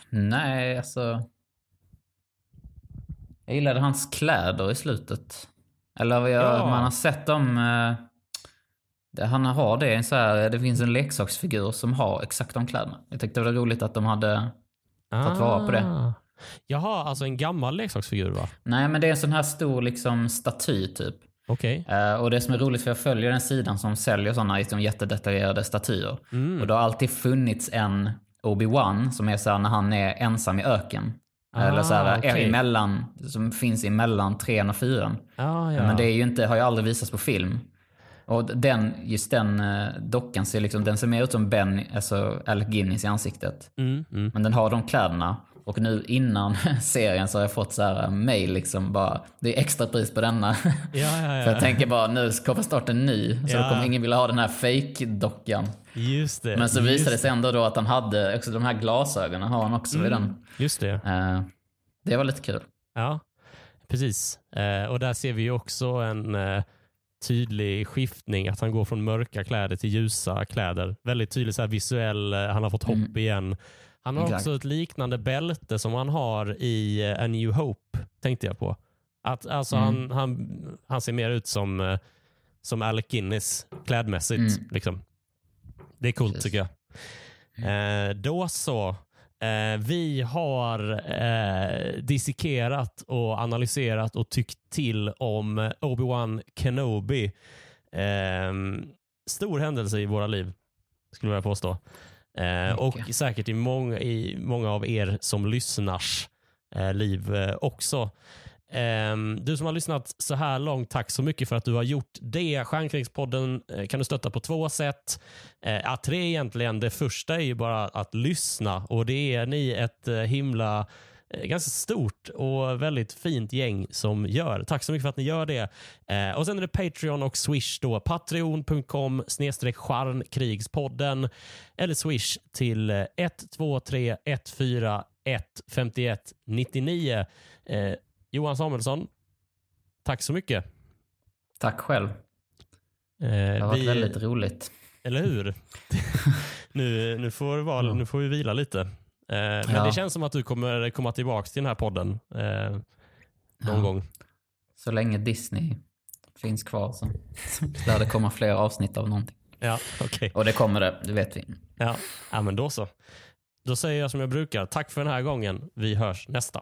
Nej, alltså. Jag gillade hans kläder i slutet. Eller jag, Ja. man har sett dem. Eh, han har det, så här, det finns en leksaksfigur som har exakt de kläderna. Jag tyckte det var roligt att de hade... Tagit vara på det. Ah. Jaha, alltså en gammal leksaksfigur va? Nej, men det är en sån här stor liksom staty typ. Okej. Eh, och det som är roligt för jag följer den sidan som säljer sådana liksom, jättedetaljerade statyer. Mm. Och det har alltid funnits en Obi-Wan som är så här när han är ensam i öken. Ah, Eller så här, okej. emellan, som finns emellan trean och fyran. Ah, ja. Men det är ju inte, har ju aldrig visats på film. Och den, just den eh, dockan ser liksom, den ser mer ut som Ben, alltså Alec Guinness i ansiktet. Mm, mm. Men den har de kläderna. Och nu innan serien så har jag fått så här mail liksom bara, det är extra pris på denna. Ja, ja, För jag ja. tänker bara, nu kommer snart en ny. Så Ja. då kommer ingen vilja ha den här fake-dockan. Just det. Men så visade det sig ändå då att han hade, också de här glasögonen har han också vid den. Just det. Eh, det var lite kul. Ja, precis. Eh, och där ser vi ju också en eh, tydlig skiftning. Att han går från mörka kläder till ljusa kläder. Väldigt tydlig så visuell, eh, han har fått hopp Mm. igen. Han har Exakt. också ett liknande bälte som han har i eh, A New Hope, tänkte jag på. Att, alltså Mm. han, han, han ser mer ut som, eh, som Alec Guinness klädmässigt. Mm. Liksom. Det är coolt Precis. tycker jag. Eh, då så. Eh, vi har eh, dissekerat och analyserat och tyckt till om Obi-Wan Kenobi. Eh, stor händelse i våra liv, skulle jag påstå. Eh, och säkert i många, i många av er som lyssnars eh, liv eh, också. Ehm, Du som har lyssnat så här långt, tack så mycket för att du har gjort det. Stjärnkrigspodden eh, kan du stötta på två sätt. Eh, Ja, tre egentligen. Det första är ju bara att lyssna och det är ni ett eh, himla eh, ganska stort och väldigt fint gäng som gör. Tack så mycket för att ni gör det. Eh, och Sen är det Patreon och Swish då. Patreon.com snedstreck stjärnkrigspodden eller Swish till eh, 123 141 51 99. Eh, Johan Samuelsson, tack så mycket. Tack själv. Eh, Det har varit vi- väldigt roligt. Eller hur? nu, nu, får det vara, nu får vi vila lite. Eh, men Ja. det känns som att du kommer komma tillbaka till den här podden eh, någon Ja. gång. Så länge Disney finns kvar så lär det komma fler avsnitt av någonting. Ja, okej. Och det kommer det, det vet vi. Ja. ja, men då så. Då säger jag som jag brukar. Tack för den här gången. Vi hörs nästa.